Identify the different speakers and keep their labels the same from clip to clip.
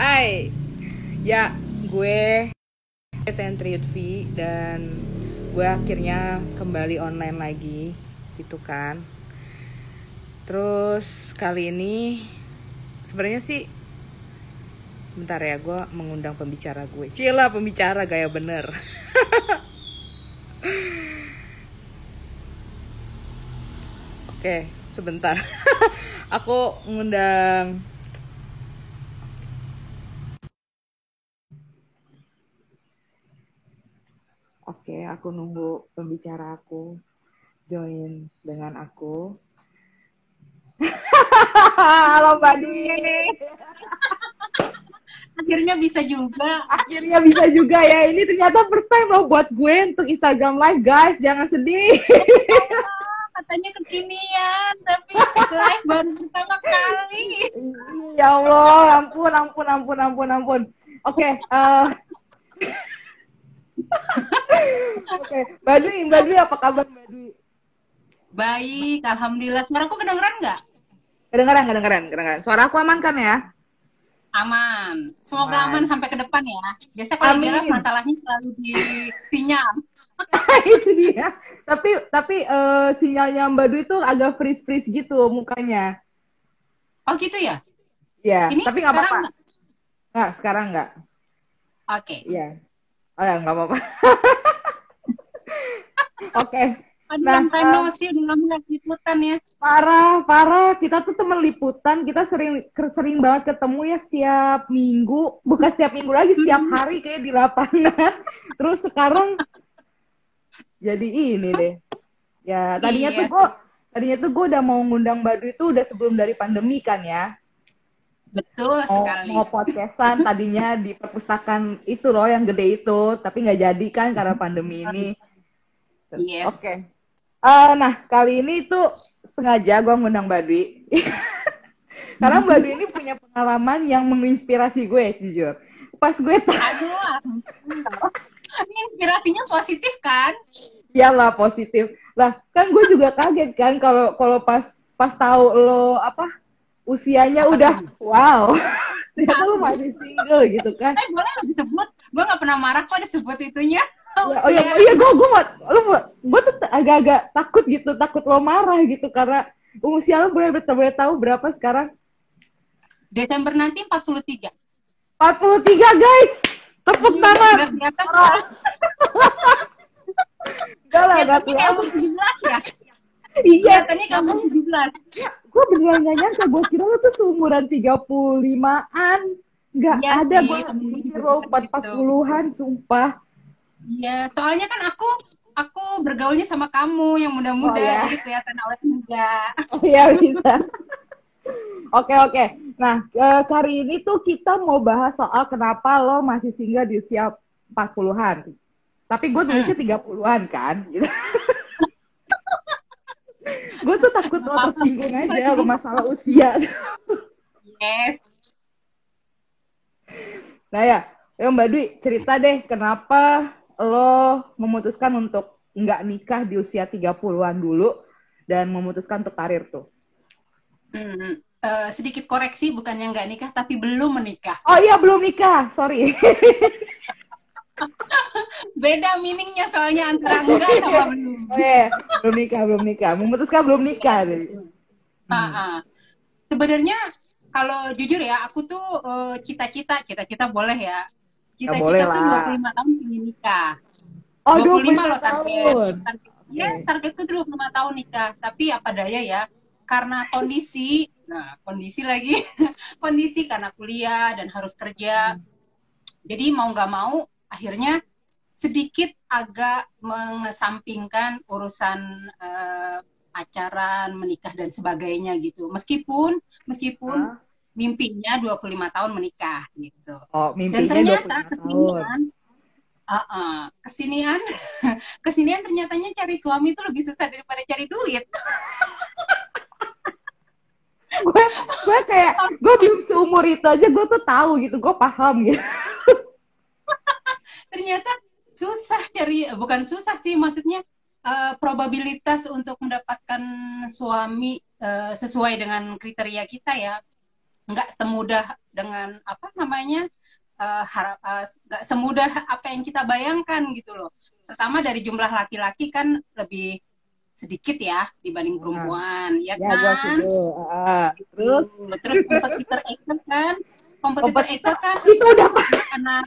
Speaker 1: Hai, ya gue Tentri Yudvi dan gue akhirnya kembali online lagi gitu kan. Terus kali ini sebenarnya sih bentar ya gue mengundang pembicara gue. Cila pembicara gaya bener. Oke, sebentar. Aku ngundang Oke, aku nunggu pembicara aku join dengan aku. Halo Mbak Dwi.
Speaker 2: Akhirnya bisa juga.
Speaker 1: Akhirnya bisa juga ya. Ini ternyata first time loh buat gue untuk Instagram Live, guys. Jangan sedih.
Speaker 2: Katanya kekinian, tapi live baru pertama kali.
Speaker 1: ya Allah, ampun, ampun, ampun, ampun, ampun. Oke, eh, Oke, Mbak Dwi, Mbak Dwi apa kabar Mbak Dwi?
Speaker 2: Baik, alhamdulillah. Suaraku kedengeran nggak?
Speaker 1: Kedengeran, kedengeran, kedengeran. Suara aku aman kan ya?
Speaker 2: Aman. Semoga
Speaker 1: Aman.
Speaker 2: aman, sampai ke depan ya. Biasa kalau
Speaker 1: Amin.
Speaker 2: jalan masalahnya selalu di sinyal.
Speaker 1: Itu dia. Tapi tapi eh, sinyalnya Mbak Dwi tuh agak freeze freeze gitu mukanya.
Speaker 2: Oh gitu ya?
Speaker 1: Ya,
Speaker 2: Ini
Speaker 1: tapi nggak apa-apa. Nggak, sekarang nggak.
Speaker 2: Oke.
Speaker 1: Iya. Oh ya, nggak apa-apa. Oke.
Speaker 2: Aduh,
Speaker 1: Nah,
Speaker 2: Reno sih udah lama nggak liputan ya.
Speaker 1: Parah, parah. Kita tuh temen liputan, kita sering sering banget ketemu ya setiap minggu, bukan setiap minggu lagi, setiap hari kayak di lapangan. Terus sekarang jadi ini deh. Ya, tadinya
Speaker 2: Iya.
Speaker 1: tuh gue tadinya tuh gue udah mau ngundang Badu itu udah sebelum dari pandemi kan ya.
Speaker 2: Betul
Speaker 1: Mau,
Speaker 2: sekali.
Speaker 1: mau podcastan tadinya di perpustakaan itu loh yang gede itu, tapi nggak jadi kan karena pandemi ini.
Speaker 2: Yes.
Speaker 1: Oke. Eh, nah, kali ini tuh sengaja gue ngundang Mbak Dwi. Karena Mbak Dwi ini punya pengalaman yang menginspirasi gue, jujur. Pas gue tahu,
Speaker 2: ini inspirasinya positif kan?
Speaker 1: lah positif. Lah, kan gue juga kaget kan kalau kalau pas pas tahu lo apa usianya udah wow. Ternyata lo masih single gitu kan.
Speaker 2: Eh boleh disebut? Gue nggak pernah marah kok disebut itunya.
Speaker 1: Ya, oh iya, oh iya, gue gue lo gue tuh agak-agak takut gitu, takut lo marah gitu karena usia lo boleh boleh tahu berapa sekarang?
Speaker 2: Desember nanti 43.
Speaker 1: 43 guys, tepuk tangan.
Speaker 2: Kelihatan kan?
Speaker 1: Enggak lah,
Speaker 2: tapi kamu
Speaker 1: kelihatan.
Speaker 2: 17 ya?
Speaker 1: Iya,
Speaker 2: Katanya kamu 17.
Speaker 1: Gue beneran gak nyangka, gue kira lo tuh seumuran 35-an. Gak
Speaker 2: Iya
Speaker 1: ada, gue pikir
Speaker 2: juga
Speaker 1: lo
Speaker 2: gitu.
Speaker 1: 40-an, sumpah.
Speaker 2: Iya, soalnya kan aku aku bergaulnya sama kamu yang muda-muda,
Speaker 1: Oh, ya.
Speaker 2: jadi kelihatan awet muda.
Speaker 1: Oh iya, bisa. Oke, oke. Nah, eh, kali ini tuh kita mau bahas soal kenapa lo masih single di usia 40-an. Tapi gue tulisnya 30-an kan. Gitu. gue tuh takut lo tersinggung aja lo masalah usia.
Speaker 2: Yes.
Speaker 1: Nah ya, ya Mbak Dwi cerita deh kenapa lo memutuskan untuk nggak nikah di usia 30-an dulu dan memutuskan untuk karir tuh.
Speaker 2: Hmm, eh, sedikit koreksi, bukannya nggak nikah, tapi belum menikah.
Speaker 1: Oh iya belum nikah, sorry.
Speaker 2: Beda meaningnya soalnya antara enggak sama belum.
Speaker 1: Oh iya, belum nikah, belum nikah. Memutuskan belum nikah.
Speaker 2: Ah, ah. Sebenarnya kalau jujur ya, aku tuh eh, cita-cita, cita-cita boleh ya. Cita-cita
Speaker 1: boleh
Speaker 2: tuh
Speaker 1: lah.
Speaker 2: 25 tahun ingin nikah.
Speaker 1: Oh,
Speaker 2: 25
Speaker 1: 25
Speaker 2: loh target.
Speaker 1: tahun.
Speaker 2: Target- Ya,
Speaker 1: Oke.
Speaker 2: targetku tuh 25 tahun nikah. Tapi apa daya ya, karena kondisi, nah kondisi lagi, kondisi karena kuliah dan harus kerja. Jadi mau nggak mau, akhirnya sedikit agak mengesampingkan urusan eh, pacaran, menikah dan sebagainya gitu. Meskipun, meskipun
Speaker 1: Hah?
Speaker 2: mimpinya 25 tahun menikah gitu.
Speaker 1: Oh,
Speaker 2: Dan
Speaker 1: mimpinya
Speaker 2: ternyata
Speaker 1: 25 tahun.
Speaker 2: kesinian, uh, uh, kesinian, kesinian ternyatanya cari suami itu lebih susah daripada cari duit.
Speaker 1: gue gue kayak gue belum seumur itu aja gue tuh tahu gitu, gue paham gitu.
Speaker 2: Ternyata susah cari, bukan susah sih, maksudnya uh, probabilitas untuk mendapatkan suami uh, sesuai dengan kriteria kita ya. Nggak semudah dengan apa namanya uh, nggak uh, semudah apa yang kita bayangkan gitu loh. Pertama dari jumlah laki-laki kan lebih sedikit ya dibanding nah. perempuan, ya, ya kan? Uh, terus terus? kompetitor ekster kan, kompetitor kan?
Speaker 1: Itu udah
Speaker 2: anak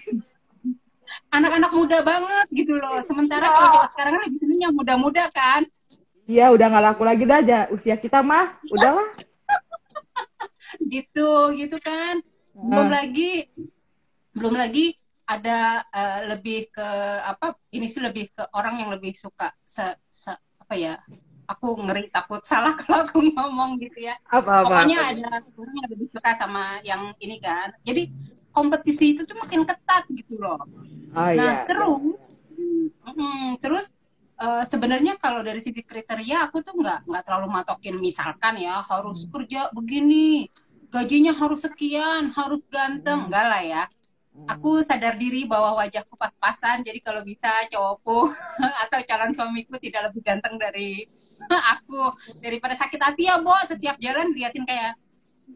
Speaker 2: anak-anak muda banget gitu loh. Sementara kalau kita sekarang kan lebih seneng yang muda-muda kan.
Speaker 1: Iya, udah nggak laku lagi dah aja. Usia kita mah, udahlah.
Speaker 2: gitu, gitu kan. Belum hmm. lagi, belum lagi ada uh, lebih ke apa? Ini sih lebih ke orang yang lebih suka se, se apa ya? Aku ngeri takut salah kalau aku ngomong gitu ya.
Speaker 1: Apa, apa,
Speaker 2: Pokoknya apa. ada orang yang lebih suka sama yang ini kan. Jadi kompetisi itu tuh makin ketat gitu loh.
Speaker 1: Oh,
Speaker 2: nah
Speaker 1: iya,
Speaker 2: terus. Hmm, terus uh, sebenarnya kalau dari sisi kriteria aku tuh nggak nggak terlalu matokin misalkan ya harus hmm. kerja begini, gajinya harus sekian, harus ganteng, hmm. enggak lah ya. Hmm. Aku sadar diri bahwa wajahku pas-pasan, jadi kalau bisa cowokku atau calon suamiku tidak lebih ganteng dari aku daripada sakit hati ya, Bo. Setiap jalan liatin kayak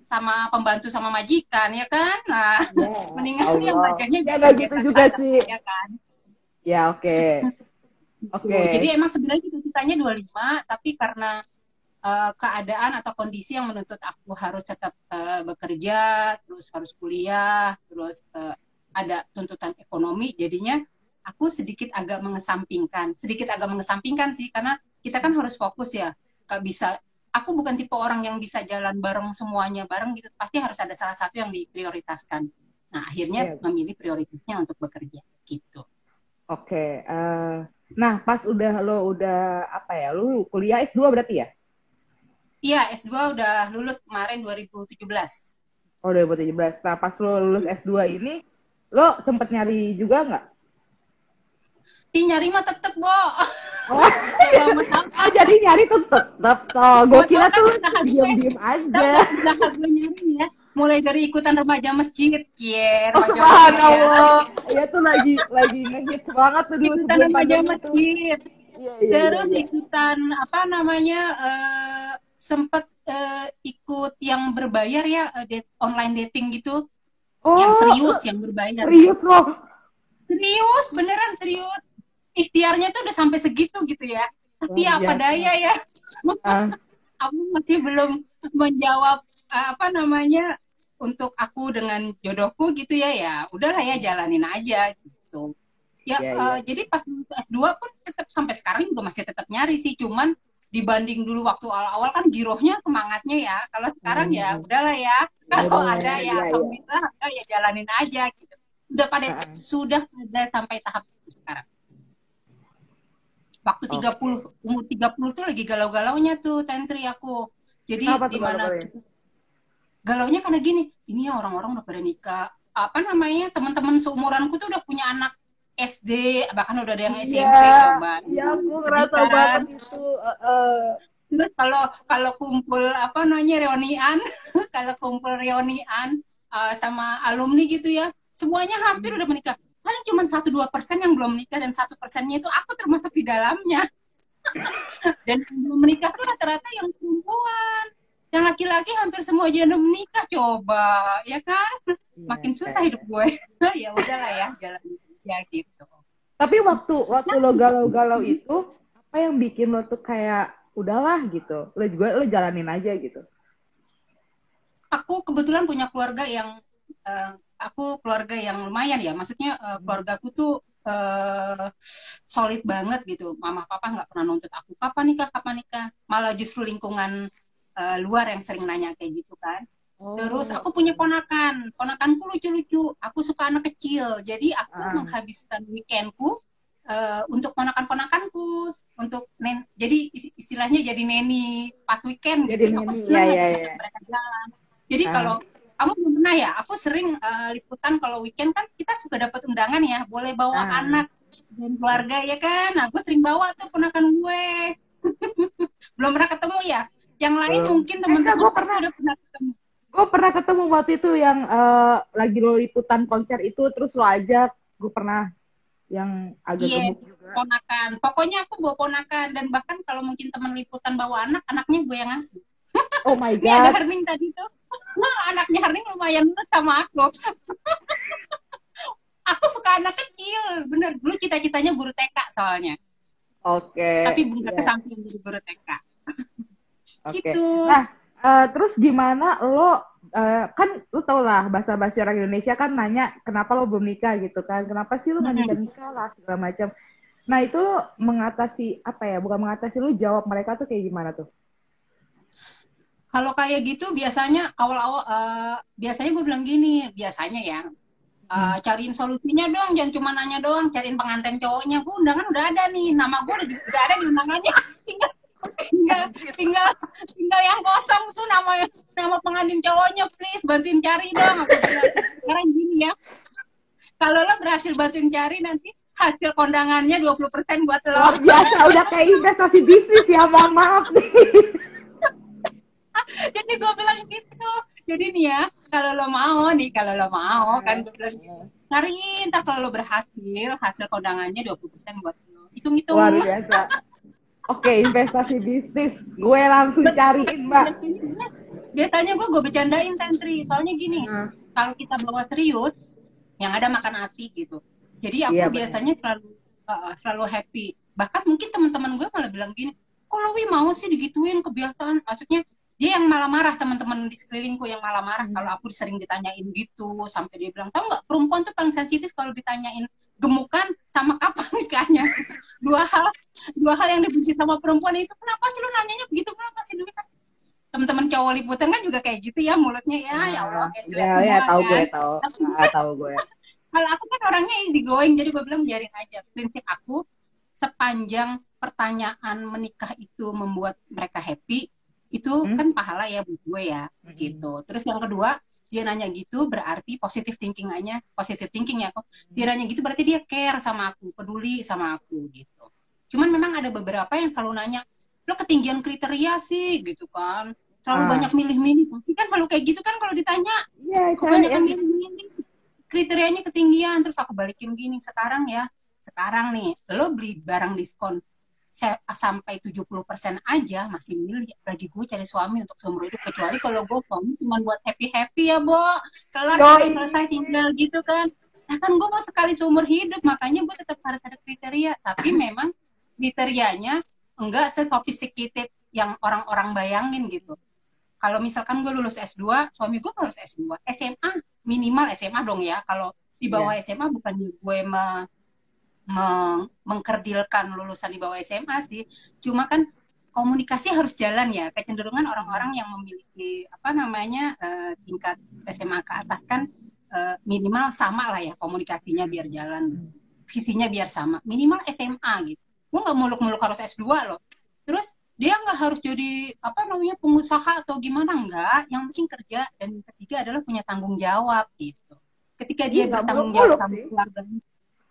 Speaker 2: sama pembantu sama majikan ya kan? Nah yeah, mendingan Allah. yang wajahnya
Speaker 1: ya gak gitu juga sih. ya kan? Ya oke. Okay. oke. Okay.
Speaker 2: jadi emang sebenarnya cita-citanya 25 tapi karena uh, keadaan atau kondisi yang menuntut aku harus tetap uh, bekerja terus harus kuliah terus uh, ada tuntutan ekonomi jadinya aku sedikit agak mengesampingkan. Sedikit agak mengesampingkan sih karena kita kan harus fokus ya. Gak bisa aku bukan tipe orang yang bisa jalan bareng semuanya bareng gitu. Pasti harus ada salah satu yang diprioritaskan. Nah akhirnya yeah. memilih prioritasnya untuk bekerja gitu.
Speaker 1: Oke okay, uh, eh, nah pas udah lo udah apa ya lo kuliah S2 berarti ya?
Speaker 2: Iya S2 udah lulus kemarin 2017
Speaker 1: oh 2017 nah pas lo lulus S2 ini lo sempet nyari juga nggak
Speaker 2: Ih, nyari mah tetep, Bo.
Speaker 1: Oh, oh jadi nyari tuh tetep. Oh, gue kira tuh diem-diem aja.
Speaker 2: Udah gue nyari ya. Mulai dari ikutan remaja masjid,
Speaker 1: yeah, remaja oh, masjid. Allah. Ya tuh lagi lagi ngehit banget tuh
Speaker 2: dulu ikutan remaja masjid. Iya, iya, Terus iya, iya. ikutan apa namanya uh, sempet uh, ikut yang berbayar ya uh, date, online dating gitu. Oh, yang serius yang berbayar.
Speaker 1: Serius loh.
Speaker 2: Serius, beneran serius ikhtiarnya tuh udah sampai segitu gitu ya tapi oh, apa daya ya uh. aku masih belum menjawab apa namanya untuk aku dengan jodohku gitu ya ya udahlah ya jalanin aja gitu ya yeah, iya, uh, yeah. jadi pas S2 pun tetap sampai sekarang juga masih tetap nyari sih cuman dibanding dulu waktu awal-awal kan girohnya semangatnya ya kalau sekarang ya hmm. ya udahlah ya kalau ada ya, ya alhamdulillah ya. ya jalanin aja gitu udah pada uh. sudah pada sampai tahap itu sekarang Waktu tiga puluh umur 30 tuh lagi galau-galaunya tuh tentri aku. Jadi di mana galaunya karena gini, ini orang-orang udah pada nikah. Apa namanya? Teman-teman seumuranku tuh udah punya anak SD, bahkan udah ada yang SMP
Speaker 1: coba. Iya, aku ngerasa banget itu. Uh, uh.
Speaker 2: Terus kalau kalau kumpul apa namanya reunian, kalau kumpul reunian uh, sama alumni gitu ya, semuanya hampir udah menikah paling cuma satu dua persen yang belum menikah dan satu persennya itu aku termasuk di dalamnya. Dan belum menikah itu rata-rata yang perempuan. Yang laki-laki hampir semua aja udah menikah coba ya kan? Iya, makin susah hidup gue. Ya udahlah ya jalan ya gitu.
Speaker 1: Tapi waktu waktu lo galau-galau itu apa yang bikin lo tuh kayak udahlah gitu. Lo juga lo jalanin aja gitu.
Speaker 2: Aku kebetulan punya keluarga yang uh, aku keluarga yang lumayan ya. Maksudnya uh, keluarga aku tuh uh, solid banget gitu. Mama papa nggak pernah nuntut aku kapan nikah? Kapan nikah? Malah justru lingkungan uh, luar yang sering nanya kayak gitu kan. Oh. terus aku punya ponakan. Ponakanku lucu-lucu. Aku suka anak kecil. Jadi aku ah. menghabiskan weekendku uh, untuk ponakan-ponakanku. Untuk nen jadi istilahnya jadi neni. Pas weekend
Speaker 1: jadi gitu. neni, aku senang ya, ya, ya. mereka
Speaker 2: jalan. Jadi ah. kalau kamu belum pernah ya? Aku sering uh, liputan kalau weekend kan kita suka dapat undangan ya boleh bawa ah. anak dan keluarga ya kan? Nah gue sering bawa tuh ponakan gue. Belum pernah ketemu ya? Yang lain belum. mungkin teman-teman
Speaker 1: gue pernah. udah pernah ketemu. Gue pernah ketemu waktu itu yang uh, lagi lo liputan konser itu terus lo ajak. Gue pernah yang agak
Speaker 2: yeah, gemuk juga. ponakan. Pokoknya aku bawa ponakan dan bahkan kalau mungkin teman liputan bawa anak anaknya gue yang ngasih.
Speaker 1: Oh my god.
Speaker 2: ada tadi tuh anaknya Herning lumayan sama aku. aku suka anak kecil, bener. Dulu cita-citanya guru TK soalnya.
Speaker 1: Oke. Okay.
Speaker 2: Tapi belum yeah. kesampaian jadi guru TK.
Speaker 1: Oke. Okay. Gitu. Nah, uh, terus gimana lo uh, kan lu tau lah bahasa bahasa orang Indonesia kan nanya kenapa lo belum nikah gitu kan kenapa sih lo nggak nikah nikah lah segala macam nah itu lo mengatasi apa ya bukan mengatasi lo jawab mereka tuh kayak gimana tuh
Speaker 2: kalau kayak gitu biasanya awal-awal uh, biasanya gue bilang gini biasanya ya uh, cariin solusinya dong jangan cuma nanya doang cariin pengantin cowoknya gue undangan udah ada nih nama gue udah, udah ada di undangannya tinggal tinggal tinggal yang kosong tuh nama nama pengantin cowoknya please bantuin cari dong aku bilang sekarang gini ya kalau lo berhasil bantuin cari nanti hasil kondangannya 20% buat lo.
Speaker 1: Luar biasa, udah kayak investasi bisnis ya, mohon maaf nih.
Speaker 2: Jadi gue bilang gitu. Jadi nih ya, kalau lo mau nih, kalau lo mau, kan gue bilang gitu. Cari, ntar kalau lo berhasil, hasil kondangannya 20% buat lo. Hitung-hitung.
Speaker 1: Luar biasa. Oke, investasi bisnis. Gue langsung cariin, Mbak.
Speaker 2: Biasanya gue gue bercandain Tentri. Soalnya gini, hmm. kalau kita bawa serius, yang ada makan hati gitu. Jadi aku iya, biasanya selalu uh, selalu happy. Bahkan mungkin teman-teman gue malah bilang gini, kalau Wi mau sih digituin kebiasaan. Maksudnya dia yang malah marah teman-teman di sekelilingku yang malah marah hmm. kalau aku sering ditanyain gitu sampai dia bilang tau nggak perempuan tuh paling sensitif kalau ditanyain gemukan sama kapan nikahnya? Dua hal dua hal yang dibenci sama perempuan itu kenapa sih lu nanyanya begitu? Kenapa sih dulu kan teman-teman cowok liputan kan juga kayak gitu ya mulutnya ya ya Allah
Speaker 1: ya ya, ya tahu gue tahu. Ah, tahu gue.
Speaker 2: Kalau aku kan orangnya easy going jadi gue bilang biarin aja. Prinsip aku sepanjang pertanyaan menikah itu membuat mereka happy itu hmm. kan pahala ya buat gue ya hmm. gitu. Terus yang kedua dia nanya gitu berarti positif thinking aja positif thinking ya kok. Dia nanya gitu berarti dia care sama aku peduli sama aku gitu. Cuman memang ada beberapa yang selalu nanya lo ketinggian kriteria sih? Gitu kan. Selalu ah. banyak milih-milih. Tapi kan kalau kayak gitu kan kalau ditanya
Speaker 1: ya, kebanyakan
Speaker 2: milih-milih? Kriterianya ketinggian. Terus aku balikin gini sekarang ya sekarang nih lo beli barang diskon sampai 70% aja masih milih lagi gue cari suami untuk seumur hidup. Kecuali kalau gue suami cuma buat happy happy ya bo. Kelar Yoi. selesai tinggal gitu kan. Nah kan gue mau sekali seumur hidup makanya gue tetap harus ada kriteria. Tapi memang kriterianya enggak sesophisticated yang orang-orang bayangin gitu. Kalau misalkan gue lulus S2 suami gue harus S2 SMA minimal SMA dong ya. Kalau di bawah yeah. SMA bukan gue mah meng mengkerdilkan lulusan di bawah SMA sih. Cuma kan komunikasi harus jalan ya. Kecenderungan orang-orang yang memiliki apa namanya uh, tingkat SMA ke atas kan uh, minimal sama lah ya komunikasinya biar jalan, visinya biar sama. Minimal SMA gitu. Gue nggak muluk-muluk harus S2 loh. Terus dia nggak harus jadi apa namanya pengusaha atau gimana enggak. Yang penting kerja dan ketiga adalah punya tanggung jawab gitu. Ketika dia ya, bertanggung jawab sama keluarganya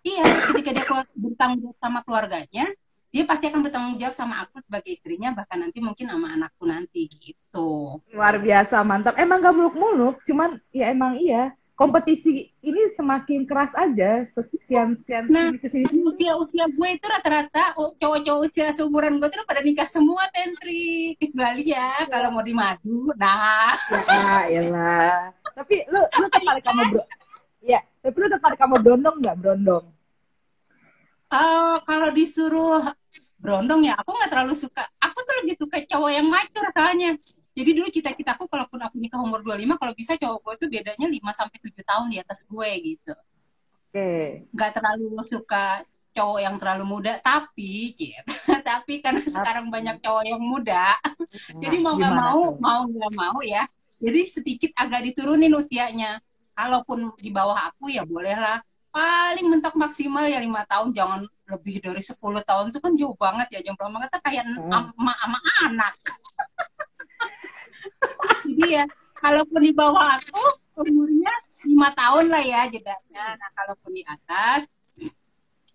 Speaker 2: Iya, ketika dia bertanggung jawab sama keluarganya, dia pasti akan bertanggung jawab sama aku sebagai istrinya, bahkan nanti mungkin sama anakku nanti gitu.
Speaker 1: Luar biasa, mantap. Emang gak muluk-muluk, cuman ya emang iya. Kompetisi ini semakin keras aja, sekian sekian
Speaker 2: nah, ke sini usia usia gue itu rata-rata oh, cowok-cowok usia seumuran gue tuh pada nikah semua tentri Bali ya kalau mau dimadu nah
Speaker 1: ya lah tapi lu lu tertarik kamu bro ya tapi lu tertarik kamu brondong nggak brondong
Speaker 2: Uh, kalau disuruh berondong ya, aku nggak terlalu suka. Aku tuh lebih suka cowok yang macur soalnya. Jadi dulu cita-citaku kalaupun aku nikah umur 25, kalau bisa cowok gue tuh bedanya 5 sampai 7 tahun di atas gue gitu. Oke. Okay. Gak terlalu suka cowok yang terlalu muda, tapi gitu. tapi karena sekarang banyak cowok yang muda, nah, jadi mau nggak mau, tuh? mau nggak mau ya. Jadi sedikit agak diturunin usianya. Kalaupun di bawah aku ya bolehlah paling mentok maksimal ya lima tahun jangan lebih dari 10 tahun. Itu kan jauh banget ya jomblo banget. Tuh kayak hmm. ama ama anak. Jadi ya kalaupun di bawah aku umurnya lima tahun lah ya jedanya. Nah kalaupun di atas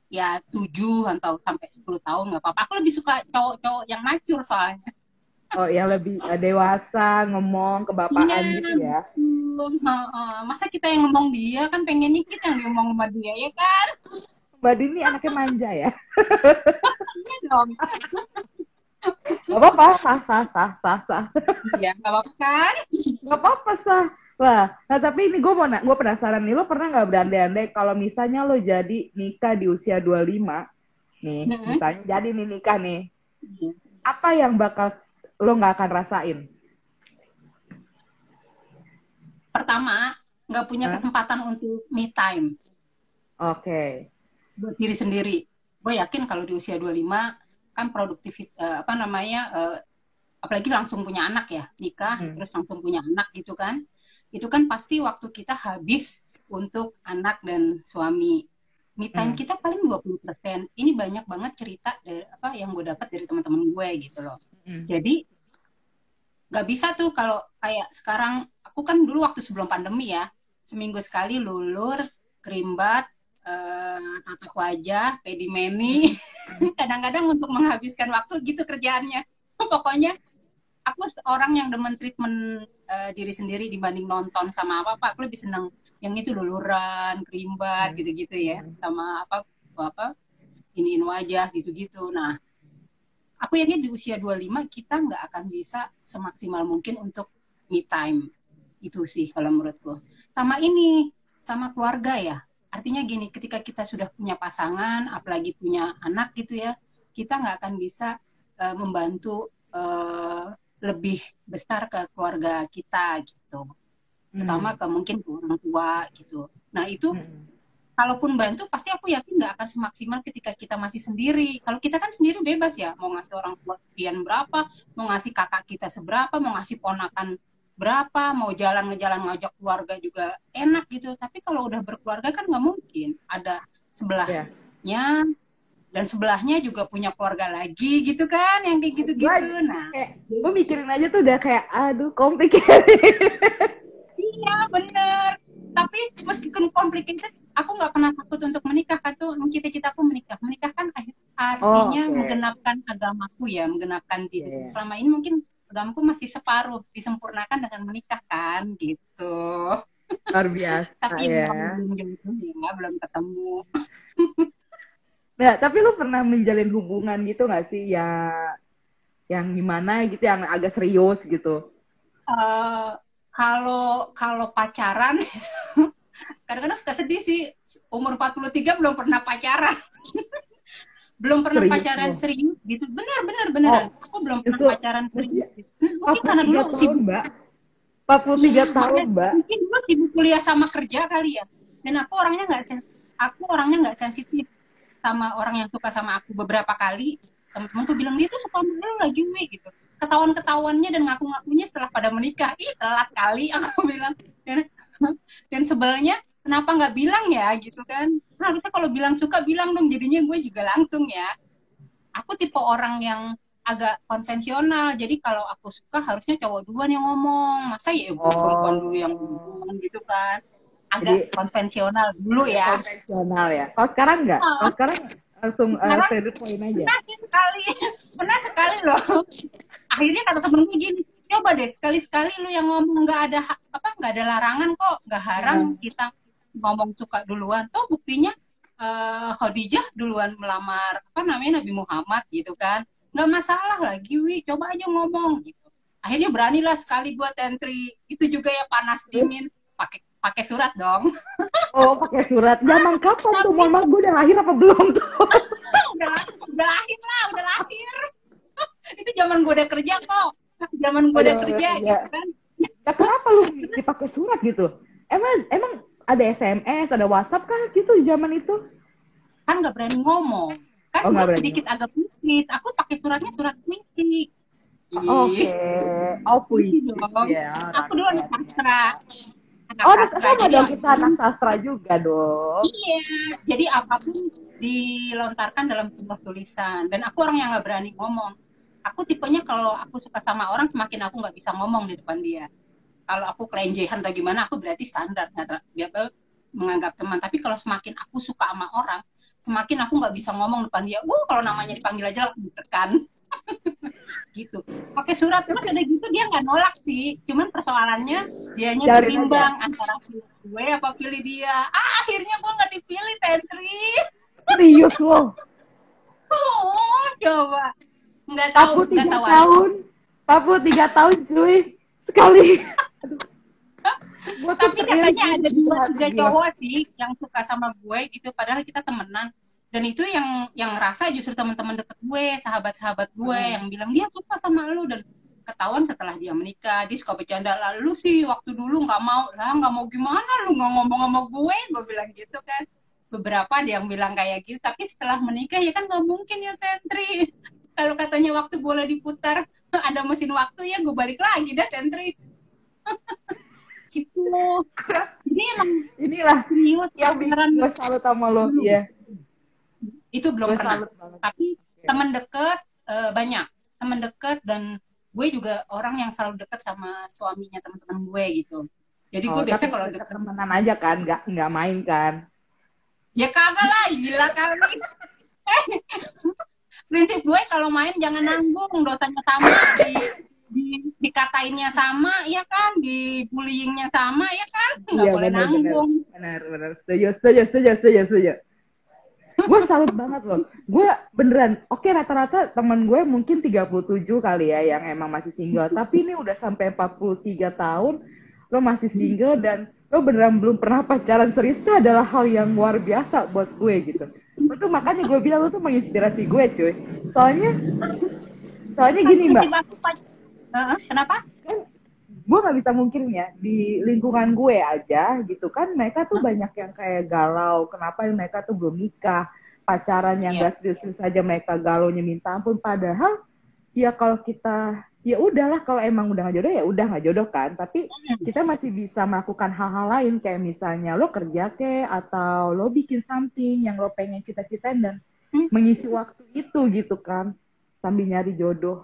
Speaker 2: ya tujuh atau sampai 10 tahun nggak apa-apa. Aku lebih suka cowok-cowok yang macur soalnya
Speaker 1: oh yang lebih dewasa ngomong kebapaan ya, gitu ya
Speaker 2: masa kita yang ngomong dia kan pengennya kita yang ngomong sama dia ya kan
Speaker 1: Mbak Dini anaknya manja ya
Speaker 2: iya dong
Speaker 1: Gak apa-apa, sah, sah, sah, sah, sah.
Speaker 2: Iya, gak apa-apa kan?
Speaker 1: Gak apa-apa, sah. Lah, nah tapi ini gue mau gue penasaran nih, lo pernah nggak berandai-andai kalau misalnya lo jadi nikah di usia 25, nih,
Speaker 2: Mm-hmm.
Speaker 1: misalnya jadi nih nikah nih,
Speaker 2: Iya.
Speaker 1: apa yang bakal lo nggak akan rasain?
Speaker 2: Pertama, nggak punya
Speaker 1: Hah?
Speaker 2: kesempatan untuk me time
Speaker 1: Oke.
Speaker 2: buat diri sendiri. Gue yakin kalau di usia 25 kan produktif eh, apa namanya eh, apalagi langsung punya anak ya, nikah
Speaker 1: Hmm.
Speaker 2: terus langsung punya anak gitu kan. Itu kan pasti waktu kita habis untuk anak dan suami. Me time
Speaker 1: Hmm.
Speaker 2: kita paling 20%. Ini banyak banget cerita dari apa yang gue dapat dari teman-teman gue gitu loh.
Speaker 1: Mm.
Speaker 2: Jadi nggak bisa tuh kalau kayak sekarang aku kan dulu waktu sebelum pandemi ya seminggu sekali lulur, kerimbat, eh, tatak wajah, pedi meni. Kadang-kadang untuk menghabiskan waktu gitu kerjaannya. Pokoknya aku orang yang demen treatment eh, diri sendiri dibanding nonton sama apa apa. Aku lebih seneng yang itu luluran, kerimbat
Speaker 1: Hmm.
Speaker 2: gitu-gitu ya, sama apa apa iniin wajah gitu-gitu. Nah, aku yakin di usia 25 kita nggak akan bisa semaksimal mungkin untuk me time. Itu sih kalau menurutku. Sama ini, sama keluarga ya. Artinya gini, ketika kita sudah punya pasangan, apalagi punya anak gitu ya, kita nggak akan bisa eh, membantu eh, lebih besar ke keluarga kita gitu. Pertama ke mungkin ke orang tua gitu. Nah itu
Speaker 1: Mm.
Speaker 2: Kalaupun bantu pasti aku yakin nggak akan semaksimal ketika kita masih sendiri. Kalau kita kan sendiri bebas ya, mau ngasih orang tua sekian berapa, mau ngasih kakak kita seberapa, mau ngasih ponakan berapa, mau jalan ngejalan ngajak keluarga juga enak gitu. Tapi kalau udah berkeluarga kan nggak mungkin. Ada sebelahnya dan sebelahnya juga punya keluarga lagi gitu kan, yang kayak gitu-gitu. Nah,
Speaker 1: Kayak, gue mikirin aja tuh udah kayak, aduh, complicated.
Speaker 2: Iya bener. Tapi meskipun complicated, aku nggak pernah takut untuk menikah. Kan tuh cita-citaku menikah. Menikah kan artinya
Speaker 1: Oh, oke.
Speaker 2: menggenapkan agamaku ya, menggenapkan diri.
Speaker 1: Iya, iya.
Speaker 2: Selama ini mungkin agamaku masih separuh, disempurnakan dengan menikah kan, gitu.
Speaker 1: Luar biasa
Speaker 2: Tapi
Speaker 1: ya.
Speaker 2: belum ya, belum ketemu.
Speaker 1: Nah, tapi lu pernah menjalin hubungan gitu gak sih ya yang gimana gitu, yang agak serius gitu?
Speaker 2: Eh, kalau kalau pacaran kadang-kadang suka sedih sih. Umur 43 belum pernah pacaran. Belum pernah
Speaker 1: Serius
Speaker 2: pacaran
Speaker 1: lu?
Speaker 2: serius gitu. Benar benar beneran aku belum pernah
Speaker 1: justru-
Speaker 2: pacaran serius
Speaker 1: justru
Speaker 2: Hmm, mungkin karena
Speaker 1: 43
Speaker 2: dulu
Speaker 1: tahun,
Speaker 2: sibuk.
Speaker 1: Mbak. 43
Speaker 2: Iya,
Speaker 1: tahun, Mbak.
Speaker 2: mungkin gue sibuk kuliah sama kerja kali ya. Dan aku orangnya nggak sens aku orangnya nggak sensitif sama orang yang suka sama aku beberapa kali. Teman-temanku bilang dia tuh suka sama lu lagi Wi," gitu ketahuan ketahuannya dan ngaku-ngakunya setelah pada menikah. Ih telat kali aku bilang. Dan dan sebelnya kenapa nggak bilang ya gitu kan. Nah, harusnya kalau bilang suka bilang dong. Jadinya gue juga langsung ya. Aku tipe orang yang agak konvensional. Jadi kalau aku suka harusnya cowok duluan yang ngomong. Masa ya gue
Speaker 1: Oh.
Speaker 2: perempuan dulu yang ngomong gitu kan? Agak
Speaker 1: Jadi-
Speaker 2: konvensional dulu ya.
Speaker 1: Konvensional ya. Kalau sekarang enggak? Kalau sekarang langsung uh, straight to the point aja.
Speaker 2: pernah sekali. Pernah sekali loh. Akhirnya kata temenku gini coba deh sekali sekali lu yang ngomong nggak ada apa nggak ada larangan kok nggak haram kita ngomong suka duluan. Toh buktinya eh, Khadijah duluan melamar apa namanya Nabi Muhammad gitu kan. Nggak masalah lagi wi coba aja ngomong gitu. Akhirnya beranilah sekali buat entry. Itu juga ya panas dingin pakai pakai surat dong
Speaker 1: Oh, pakai surat. Zaman kapan tuh? Mohon maaf, gue udah lahir apa belum tuh?
Speaker 2: udah lahir, udah lahir lah, udah lahir. itu zaman gue udah kerja kok. Zaman gue udah
Speaker 1: Udah
Speaker 2: kerja
Speaker 1: kerja.
Speaker 2: gitu kan.
Speaker 1: Ya kenapa lu dipakai surat gitu? Emang emang ada SMS, ada WhatsApp kah gitu zaman itu?
Speaker 2: Kan nggak berani ngomong. Kan
Speaker 1: Oh,
Speaker 2: gue sedikit agak puitis. Aku pakai suratnya surat puisi.
Speaker 1: Oke. Oh,
Speaker 2: Iya dong.
Speaker 1: ya.
Speaker 2: Aku dulu anak sastra.
Speaker 1: Oh, sama dong kita anak sastra juga dong.
Speaker 2: Iya, jadi apa pun dilontarkan dalam sebuah tulisan. Dan aku orang yang nggak berani ngomong. Aku tipenya kalau aku suka sama orang, semakin aku nggak bisa ngomong di depan dia. Kalau aku kelenjehan atau gimana, aku berarti standar. nggak menganggap teman. Tapi kalau semakin aku suka sama orang, semakin aku nggak bisa ngomong depan dia. Wuh, kalau namanya dipanggil aja langsung ditekan. gitu. Pakai surat terus ada gitu dia nggak nolak sih. Cuman persoalannya dianya berimbang antara pilih gue apa pilih dia. Ah, akhirnya gue nggak dipilih, Tentri.
Speaker 1: Serius loh.
Speaker 2: Oh, coba. nggak tahu nggak
Speaker 1: tiga
Speaker 2: tahu
Speaker 1: tahun. Tapu tiga tahun cuy. Sekali. Gua tuh
Speaker 2: tapi katanya ada dua tiga cowok sih yang suka sama gue gitu padahal kita temenan. Dan itu yang yang rasa justru teman-teman deket gue sahabat-sahabat gue
Speaker 1: Hmm.
Speaker 2: yang bilang dia suka sama lu? Dan ketahuan setelah dia menikah dia suka bercanda. Lalu sih waktu dulu nggak mau. Lah nggak mau gimana lu nggak ngomong sama gue? Gue bilang gitu kan. Beberapa dia yang bilang kayak gitu tapi setelah menikah ya kan nggak mungkin ya Tentri. Kalau katanya waktu boleh diputar ada mesin waktu ya gue balik lagi dah Tentri gitu jadi emang
Speaker 1: Inilah
Speaker 2: serius
Speaker 1: yang
Speaker 2: beneran
Speaker 1: gue salut sama lo. Iya.
Speaker 2: itu belum
Speaker 1: Gue
Speaker 2: pernah tapi
Speaker 1: Oke.
Speaker 2: teman deket eh, banyak teman deket dan gue juga orang yang selalu deket sama suaminya teman-teman gue gitu jadi gue
Speaker 1: Oh,
Speaker 2: biasa
Speaker 1: tapi
Speaker 2: kalau
Speaker 1: deket temenan aja kan, nggak nggak main kan.
Speaker 2: ya kagak lah gila kali prinsip gue kalau main jangan nanggung dosanya sama di, di dikatainnya sama ya kan di bullyingnya sama ya kan nggak
Speaker 1: Iya,
Speaker 2: boleh nanggung
Speaker 1: Benar, benar. Setuju, setuju, setuju, setuju, setuju. gue salut banget loh. Gue beneran, oke rata-rata temen gue mungkin 37 kali ya yang emang masih single. Tapi ini udah sampai 43 tahun, lo masih single dan lo beneran belum pernah pacaran serius itu adalah hal yang luar biasa buat gue gitu. Itu makanya gue bilang lo tuh menginspirasi gue cuy. Soalnya, soalnya gini mbak,
Speaker 2: Kenapa?
Speaker 1: Kan gue nggak bisa mungkin ya di lingkungan gue aja gitu kan mereka tuh banyak yang kayak galau kenapa mereka tuh belum nikah? Pacaran yang
Speaker 2: Iya.
Speaker 1: gak serius saja mereka galaunya minta ampun padahal ya kalau kita ya udahlah kalau emang udah gak jodoh ya udah gak jodoh kan. Tapi kita masih bisa melakukan hal-hal lain kayak misalnya lo kerja ke atau lo bikin something yang lo pengen cita-citain dan
Speaker 2: Hmm.
Speaker 1: mengisi waktu itu gitu kan sambil nyari jodoh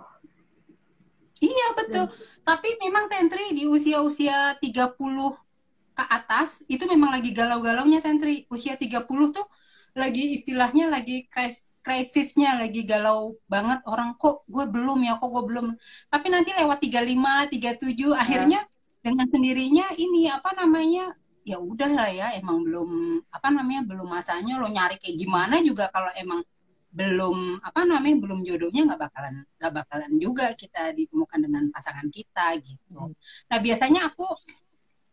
Speaker 2: Iya betul. Tapi memang Tentri di usia-usia 30 ke atas itu memang lagi galau-galaunya Tentri. Usia 30 tuh lagi istilahnya lagi kris- krisisnya lagi galau banget orang kok gue belum ya kok gue belum. Tapi nanti lewat 35, 37 akhirnya dengan sendirinya ini apa namanya ya udahlah ya emang belum apa namanya belum masanya lo nyari kayak gimana juga kalau emang belum apa namanya belum jodohnya nggak bakalan nggak bakalan juga kita ditemukan dengan pasangan kita gitu.
Speaker 1: Hmm.
Speaker 2: Nah biasanya aku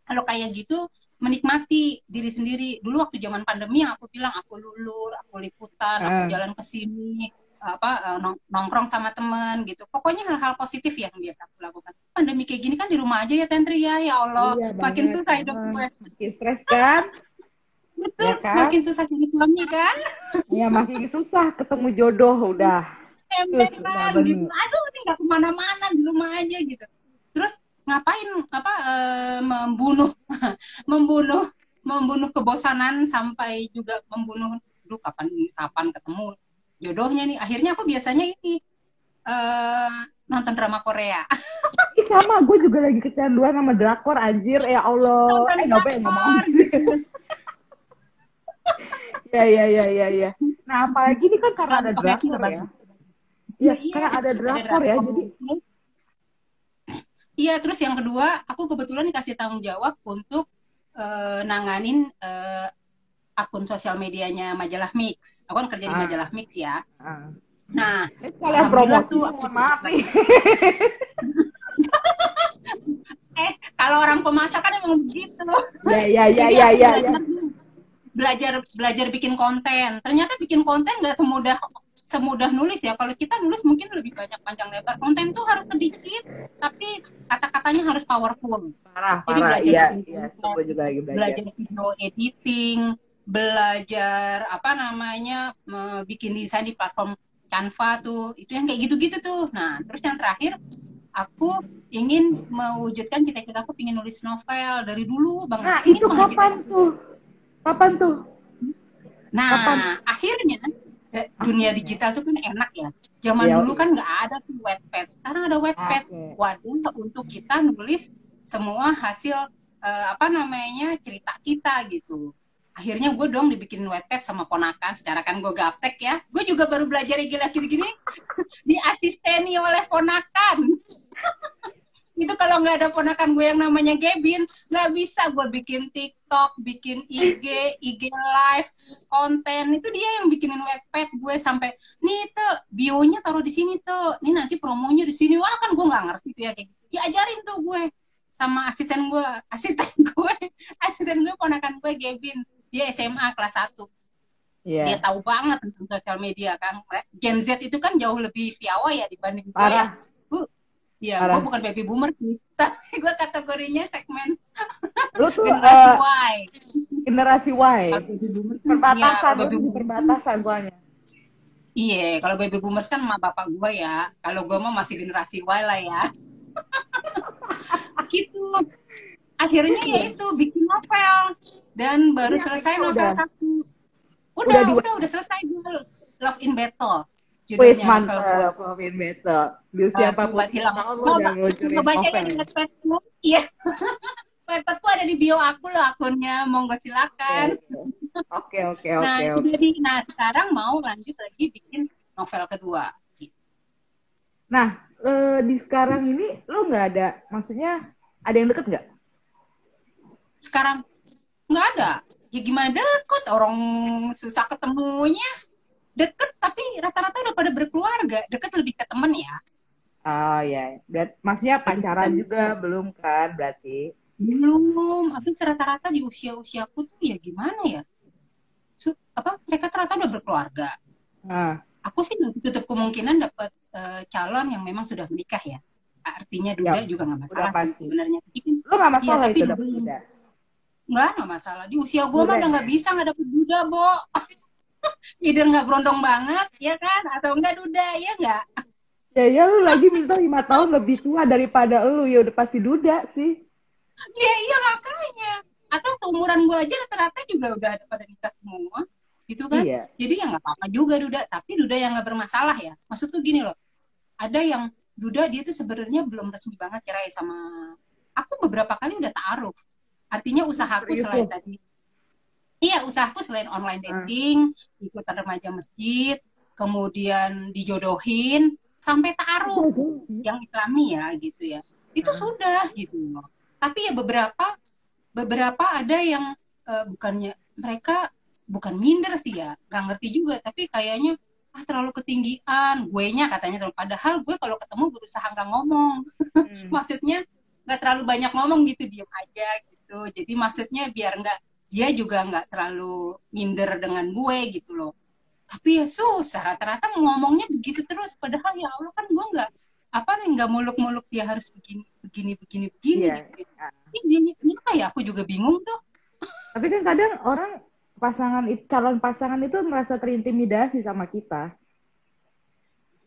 Speaker 2: kalau kayak gitu menikmati diri sendiri. Dulu waktu zaman pandemi yang aku bilang aku lulur, aku liputan, aku
Speaker 1: Ah.
Speaker 2: jalan ke sini apa eh, nong- nongkrong sama temen gitu. Pokoknya hal-hal positif yang biasa aku lakukan. Pandemi kayak gini kan di rumah aja ya Tentri ya. Ya Allah,
Speaker 1: Iya
Speaker 2: makin
Speaker 1: banget,
Speaker 2: susah hidup gue.
Speaker 1: makin stres kan
Speaker 2: Betul,
Speaker 1: Ya kan?
Speaker 2: makin susah jadi suami kan.
Speaker 1: ya makin susah ketemu jodoh udah
Speaker 2: emberan
Speaker 1: udah
Speaker 2: gitu. Aduh, ini nggak ke mana-mana di rumah aja gitu. Terus ngapain apa eh, membunuh membunuh membunuh kebosanan sampai juga membunuh duh kapan kapan ketemu jodohnya nih akhirnya aku biasanya ini eh nonton drama Korea
Speaker 1: Ih sama, gue juga lagi kecanduan sama drakor anjir, ya Allah.
Speaker 2: Nonton
Speaker 1: Eh
Speaker 2: drakor.
Speaker 1: ngomong. ya ya ya ya ya. Nah apalagi ini kan karena ada drakor ya. Iya,
Speaker 2: Iya,
Speaker 1: karena ada drakor ya, jadi
Speaker 2: Iya, terus yang kedua, aku kebetulan dikasih tanggung jawab untuk eh, nanganin eh, akun sosial medianya majalah Mix. Aku kan kerja di
Speaker 1: Ah.
Speaker 2: majalah Mix ya.
Speaker 1: ah.
Speaker 2: Nah,
Speaker 1: Ini sekalian promosi,
Speaker 2: aku-
Speaker 1: maaf nih.
Speaker 2: eh kalau orang pemasak kan emang begitu.
Speaker 1: Ya ya ya ya ya. ya.
Speaker 2: Belajar, belajar bikin konten. Ternyata bikin konten nggak semudah semudah nulis ya. Kalau kita nulis mungkin lebih banyak panjang lebar. Konten tuh harus sedikit, tapi kata-katanya harus powerful.
Speaker 1: Parah
Speaker 2: Jadi
Speaker 1: parah.
Speaker 2: belajar
Speaker 1: Iya
Speaker 2: bikin
Speaker 1: iya. juga lagi belajar.
Speaker 2: belajar video editing, belajar apa namanya bikin desain di platform Canva tuh, itu yang kayak gitu-gitu tuh. Nah, terus yang terakhir aku ingin mewujudkan cita-cita aku ingin nulis novel dari dulu banget.
Speaker 1: Nah itu kapan tuh? Kapan tuh?
Speaker 2: Nah,
Speaker 1: kapan?
Speaker 2: akhirnya eh, dunia digital tuh kan enak ya. Zaman
Speaker 1: Iya,
Speaker 2: dulu kan nggak ada tuh Wattpad. Sekarang ada Wattpad.
Speaker 1: Oke.
Speaker 2: Waduh, untuk kita nulis semua hasil eh, apa namanya cerita kita gitu. Akhirnya gue dong dibikinin Wattpad sama ponakan. Secara kan gue gaptek ya. Gue juga baru belajar Live gini-gini. Diasisteni oleh ponakan. itu kalau nggak ada ponakan gue yang namanya Gavin, nggak bisa gue bikin TikTok, bikin IG, IG live, konten. Itu dia yang bikinin webpad gue sampai, nih tuh bionya taruh di sini tuh, nih nanti promonya di sini. Wah kan gue nggak ngerti tuh ya kayak gitu. Diajarin tuh gue sama asisten gue, asisten gue, asisten gue ponakan gue Gavin. Dia SMA kelas 1 yeah. dia tahu banget tentang sosial media kan Gen Z itu kan jauh lebih piawai ya dibanding gue ya uh, ya gue bukan baby boomer sih tapi gue kategorinya segmen
Speaker 1: lu tuh generasi uh, Y generasi Y perbatasan ya, lu perbatasan soalnya
Speaker 2: Iya, kalau baby boomers kan sama bapak gue ya. Kalau gue mah masih generasi Y lah ya. gitu. Akhirnya ya itu bikin novel dan baru ya, selesai novel satu Udah, udah, udah, udah selesai. Love in Battle.
Speaker 1: Wih, mantap. Love in Battle. Di usia uh, 40 tahun lo udah ngelucurin
Speaker 2: novel. Baca di Facebook. Iya. Webpetku ada di bio aku loh akunnya. Monggo silakan.
Speaker 1: Oke, oke, oke.
Speaker 2: Nah, jadi, nah sekarang mau lanjut lagi bikin novel kedua.
Speaker 1: Nah, eh, di sekarang ini lo nggak ada, maksudnya ada yang deket nggak?
Speaker 2: Sekarang nggak ada ya gimana deket orang susah ketemunya deket tapi rata-rata udah pada berkeluarga. Deket lebih ke temen ya.
Speaker 1: Oh ya yeah. maksudnya pacaran juga belum kan berarti?
Speaker 2: Belum. Tapi rata-rata di usia-usiaku tuh ya gimana ya? Su apa mereka rata-rata udah berkeluarga. Uh. aku sih tutup kemungkinan dapat uh, calon yang memang sudah menikah ya. Artinya duda yep. juga nggak masalah sebenarnya.
Speaker 1: Lo nggak masalah ya, itu dapat duda?
Speaker 2: Enggak, enggak masalah. Di usia gue mah udah nggak bisa nggak dapet duda, Bo. Either nggak berondong banget, ya kan? Atau enggak duda, ya enggak?
Speaker 1: Ya, ya lu lagi minta lima tahun lebih tua daripada lu, ya udah pasti duda sih.
Speaker 2: Iya, iya makanya. Atau seumuran gue aja rata-rata juga udah ada pada nikah semua. Gitu kan? Iya. Jadi ya nggak apa-apa juga duda. Tapi duda yang nggak bermasalah ya. Maksudku gini loh. Ada yang duda dia tuh sebenarnya belum resmi banget cerai sama aku beberapa kali udah taruh Artinya usahaku selain tadi Iya, usahaku selain online hmm. dating, hmm. ikutan remaja masjid, kemudian dijodohin, sampai taruh yang islami ya gitu ya. Itu hmm. sudah gitu Tapi ya beberapa beberapa ada yang uh, bukannya mereka bukan minder sih ya, nggak ngerti juga. Tapi kayaknya ah terlalu ketinggian, gue nya katanya. Padahal gue kalau ketemu berusaha nggak ngomong. Hmm. Maksudnya nggak terlalu banyak ngomong gitu, diem aja. Gitu gitu jadi maksudnya biar nggak dia juga nggak terlalu minder dengan gue gitu loh. Tapi ya susah rata-rata ngomongnya begitu terus. Padahal ya Allah kan gue nggak apa nih nggak muluk-muluk dia harus begini begini begini begini yeah. gitu. ini, ini apa ya? Aku juga bingung tuh.
Speaker 1: Tapi kan kadang orang pasangan calon pasangan itu merasa terintimidasi sama kita.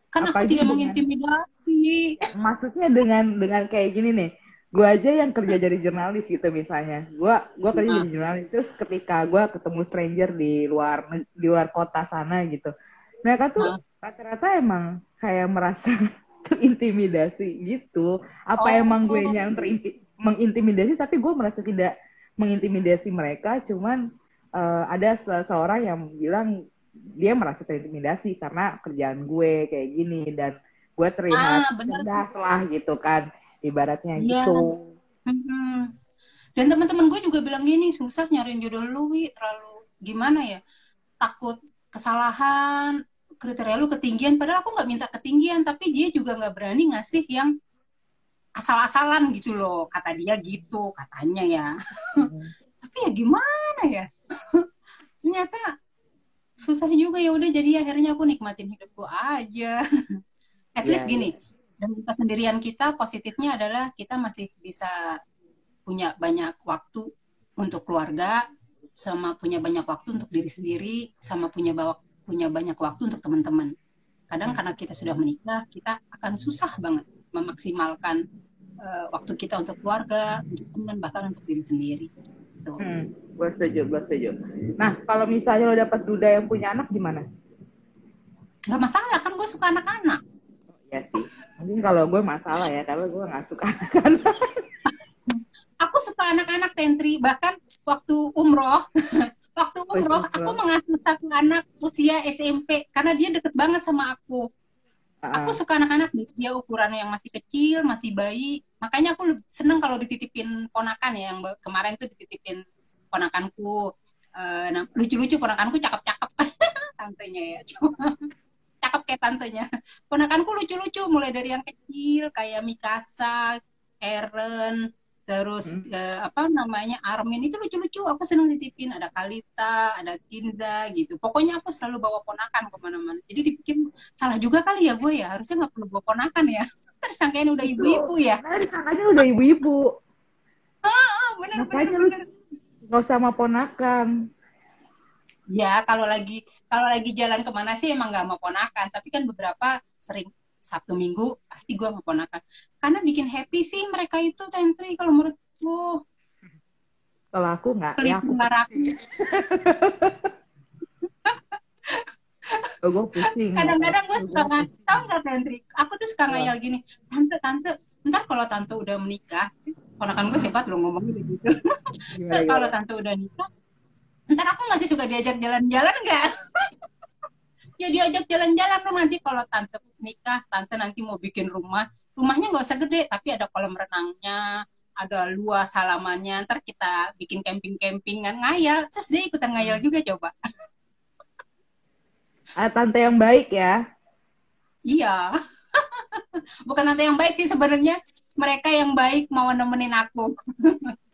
Speaker 2: Kan aku tidak mengintimidasi.
Speaker 1: Maksudnya dengan dengan kayak gini nih gue aja yang kerja jadi jurnalis gitu misalnya. Gue gue kerja jadi jurnalis terus ketika gue ketemu stranger di luar di luar kota sana gitu. Mereka tuh rata-rata emang kayak merasa terintimidasi gitu. Apa oh. emang gue yang terinti mengintimidasi tapi gue merasa tidak mengintimidasi mereka. Cuman uh, ada seseorang yang bilang dia merasa terintimidasi karena kerjaan gue kayak gini dan gue terima ah, cerdas lah gitu kan ibaratnya yeah. gitu.
Speaker 2: Mm-hmm. Dan teman-teman gue juga bilang gini, susah nyariin jodoh lu, Wi. terlalu gimana ya? Takut kesalahan, kriteria lu ketinggian. Padahal aku nggak minta ketinggian, tapi dia juga nggak berani ngasih yang asal-asalan gitu loh. Kata dia gitu, katanya ya. Mm. tapi ya gimana ya? Ternyata susah juga ya udah jadi akhirnya aku nikmatin hidupku aja. At yeah, least gini, yeah dan kesendirian kita positifnya adalah kita masih bisa punya banyak waktu untuk keluarga sama punya banyak waktu untuk diri sendiri sama punya bawa punya banyak waktu untuk teman-teman. Kadang karena kita sudah menikah kita akan susah banget memaksimalkan uh, waktu kita untuk keluarga untuk teman bahkan untuk diri sendiri.
Speaker 1: Gitu. hmm, gue setuju gue setuju. Nah kalau misalnya lo dapat duda yang punya anak gimana?
Speaker 2: Gak masalah kan gue suka anak-anak
Speaker 1: ya sih. Mungkin kalau gue masalah ya karena gue nggak suka anak-anak.
Speaker 2: Aku suka anak-anak tentri. Bahkan waktu umroh waktu umroh aku mengasuh satu anak usia SMP karena dia deket banget sama aku. Aku suka anak-anak dia ukuran yang masih kecil, masih bayi. Makanya aku seneng kalau dititipin ponakan ya, yang kemarin tuh dititipin ponakanku. Uh, nah, lucu-lucu ponakanku cakep-cakep. Tantenya ya. Cakep kayak tantenya. Ponakanku lucu-lucu mulai dari yang kecil kayak Mikasa, Eren, terus hmm. uh, apa namanya Armin itu lucu-lucu. Aku seneng ditipin ada Kalita ada Tinda gitu. Pokoknya aku selalu bawa ponakan ke mana-mana. Jadi dipikir salah juga kali ya gue ya? Harusnya nggak perlu bawa ponakan ya. Tersangkanya udah ibu-ibu ya?
Speaker 1: Disangkanya udah ibu-ibu.
Speaker 2: Ah, bener, makanya
Speaker 1: bener, bener. lu nggak usah sama ponakan
Speaker 2: ya kalau lagi kalau lagi jalan ke mana sih emang nggak mau ponakan tapi kan beberapa sering Sabtu Minggu pasti gue mau ponakan karena bikin happy sih mereka itu tentri kalau menurutku
Speaker 1: kalau aku nggak ya aku Oh, gue pusing.
Speaker 2: Kadang-kadang gue suka tau nggak Tentri? Aku tuh suka ngayal gini, tante tante, ntar kalau tante udah menikah, ponakan gue hebat loh ngomongnya gitu. Yeah, kalau tante udah nikah, masih suka diajak jalan-jalan nggak? ya diajak jalan-jalan tuh nanti kalau tante nikah tante nanti mau bikin rumah. Rumahnya nggak usah gede tapi ada kolam renangnya ada luas halamannya. Ntar kita bikin camping-campingan ngayal. Terus dia ikutan ngayal juga coba.
Speaker 1: Ah, tante yang baik ya?
Speaker 2: Iya. Bukan tante yang baik sih sebenarnya. Mereka yang baik mau nemenin aku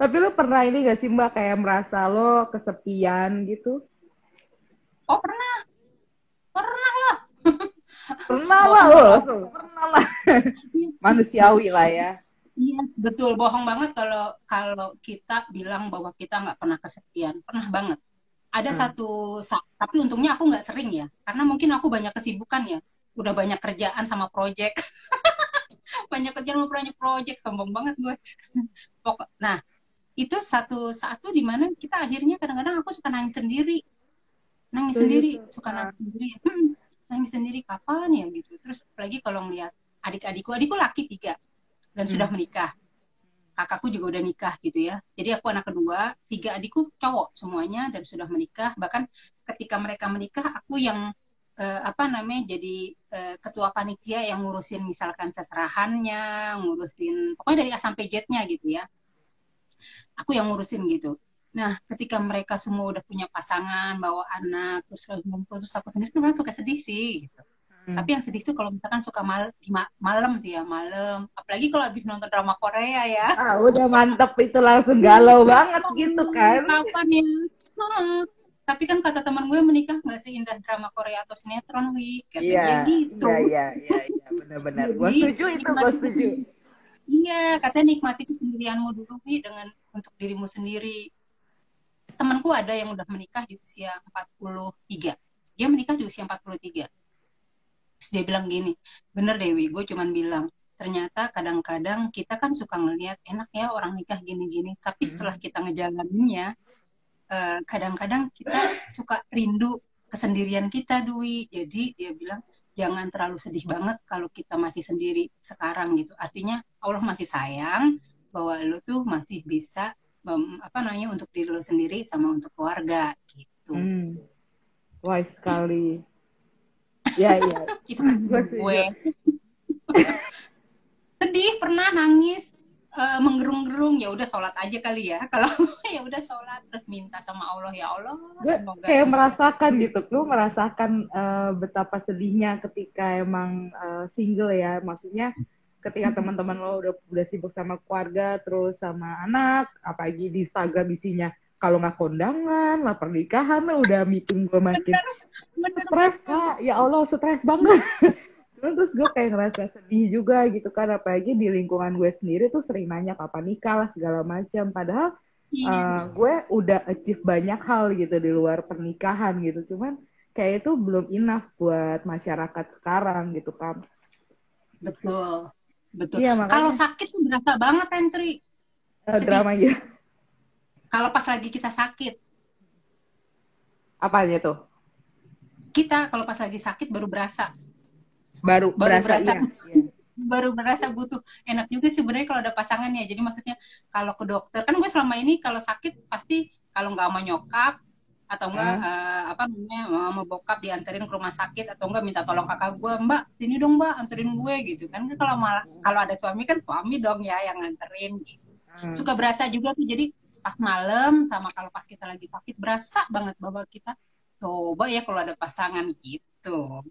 Speaker 1: tapi lo pernah ini gak sih mbak kayak merasa lo kesepian gitu
Speaker 2: Oh pernah, pernah lah.
Speaker 1: pernah lah lo, pernah lah. Manusiawi lah ya.
Speaker 2: Iya betul, bohong banget kalau kalau kita bilang bahwa kita nggak pernah kesepian, pernah banget. Ada hmm. satu, tapi untungnya aku nggak sering ya, karena mungkin aku banyak kesibukan ya, udah banyak kerjaan sama project. banyak kerjaan sama banyak project, sombong banget gue. Pokok, nah itu satu satu di mana kita akhirnya kadang-kadang aku suka nangis sendiri. Nangis Betul. sendiri suka nangis sendiri. Hmm, nangis sendiri. Kapan ya gitu. Terus apalagi kalau ngeliat adik-adikku adikku laki tiga dan hmm. sudah menikah. Kakakku juga udah nikah gitu ya. Jadi aku anak kedua tiga adikku cowok semuanya dan sudah menikah. Bahkan ketika mereka menikah aku yang uh, apa namanya jadi uh, ketua panitia yang ngurusin misalkan seserahannya ngurusin pokoknya dari A sampai Z-nya gitu ya aku yang ngurusin gitu Nah, ketika mereka semua udah punya pasangan, bawa anak, terus ngumpul, terus aku sendiri memang suka sedih sih, gitu. Hmm. Tapi yang sedih tuh kalau misalkan suka mal malam tuh ya, malam. Apalagi kalau habis nonton drama Korea ya.
Speaker 1: Ah, udah mantep itu langsung galau banget gitu kan.
Speaker 2: Kapan ya? Hmm. Tapi kan kata teman gue menikah nggak seindah drama Korea atau sinetron, Wi.
Speaker 1: Yeah, gitu. Iya, iya, iya, iya, benar-benar. Gue setuju itu, gue setuju.
Speaker 2: Iya, katanya nikmati kesendirianmu dulu, Wi, dengan untuk dirimu sendiri. Temanku ada yang udah menikah di usia 43 dia menikah di usia 43 terus dia bilang gini bener Dewi gue cuman bilang ternyata kadang-kadang kita kan suka ngelihat enak ya orang nikah gini-gini tapi hmm. setelah kita ngejalaninnya eh, kadang-kadang kita suka rindu kesendirian kita Dwi. Jadi dia bilang jangan terlalu sedih banget kalau kita masih sendiri sekarang gitu artinya Allah masih sayang bahwa lo tuh masih bisa um, apa namanya untuk diri lo sendiri sama untuk keluarga gitu. Hmm.
Speaker 1: Wise sekali. ya iya.
Speaker 2: Itu gue. Sedih pernah nangis uh, menggerung-gerung ya udah sholat aja kali ya. Kalau ya udah sholat terus minta sama Allah ya Allah
Speaker 1: gue semoga kayak merasakan gitu. Lu merasakan uh, betapa sedihnya ketika emang uh, single ya. Maksudnya ketika teman-teman lo udah udah sibuk sama keluarga terus sama anak apalagi di Instagram isinya kalau nggak kondangan lah pernikahan lo udah meeting gue makin stres kak. Ya Allah stres banget terus gue kayak ngerasa sedih juga gitu kan apalagi di lingkungan gue sendiri tuh sering nanya kapan nikah lah segala macam padahal uh, gue udah achieve banyak hal gitu di luar pernikahan gitu cuman kayak itu belum enough buat masyarakat sekarang gitu kan
Speaker 2: betul Betul. Iya, Kalau sakit tuh berasa banget entry.
Speaker 1: Uh, drama ya.
Speaker 2: Kalau pas lagi kita sakit.
Speaker 1: Apanya tuh?
Speaker 2: Kita kalau pas lagi sakit baru berasa.
Speaker 1: Baru, baru berasa, berasa iya.
Speaker 2: baru berasa butuh. Enak juga sih sebenarnya kalau ada pasangannya. Jadi maksudnya kalau ke dokter kan gue selama ini kalau sakit pasti kalau nggak mau nyokap atau enggak uh, apa namanya mau bokap dianterin ke rumah sakit atau enggak minta tolong kakak gue mbak sini dong mbak anterin gue gitu kan kalau malah kalau ada suami kan suami dong ya yang nganterin gitu hmm. suka berasa juga sih jadi pas malam sama kalau pas kita lagi sakit berasa banget bahwa kita coba ya kalau ada pasangan gitu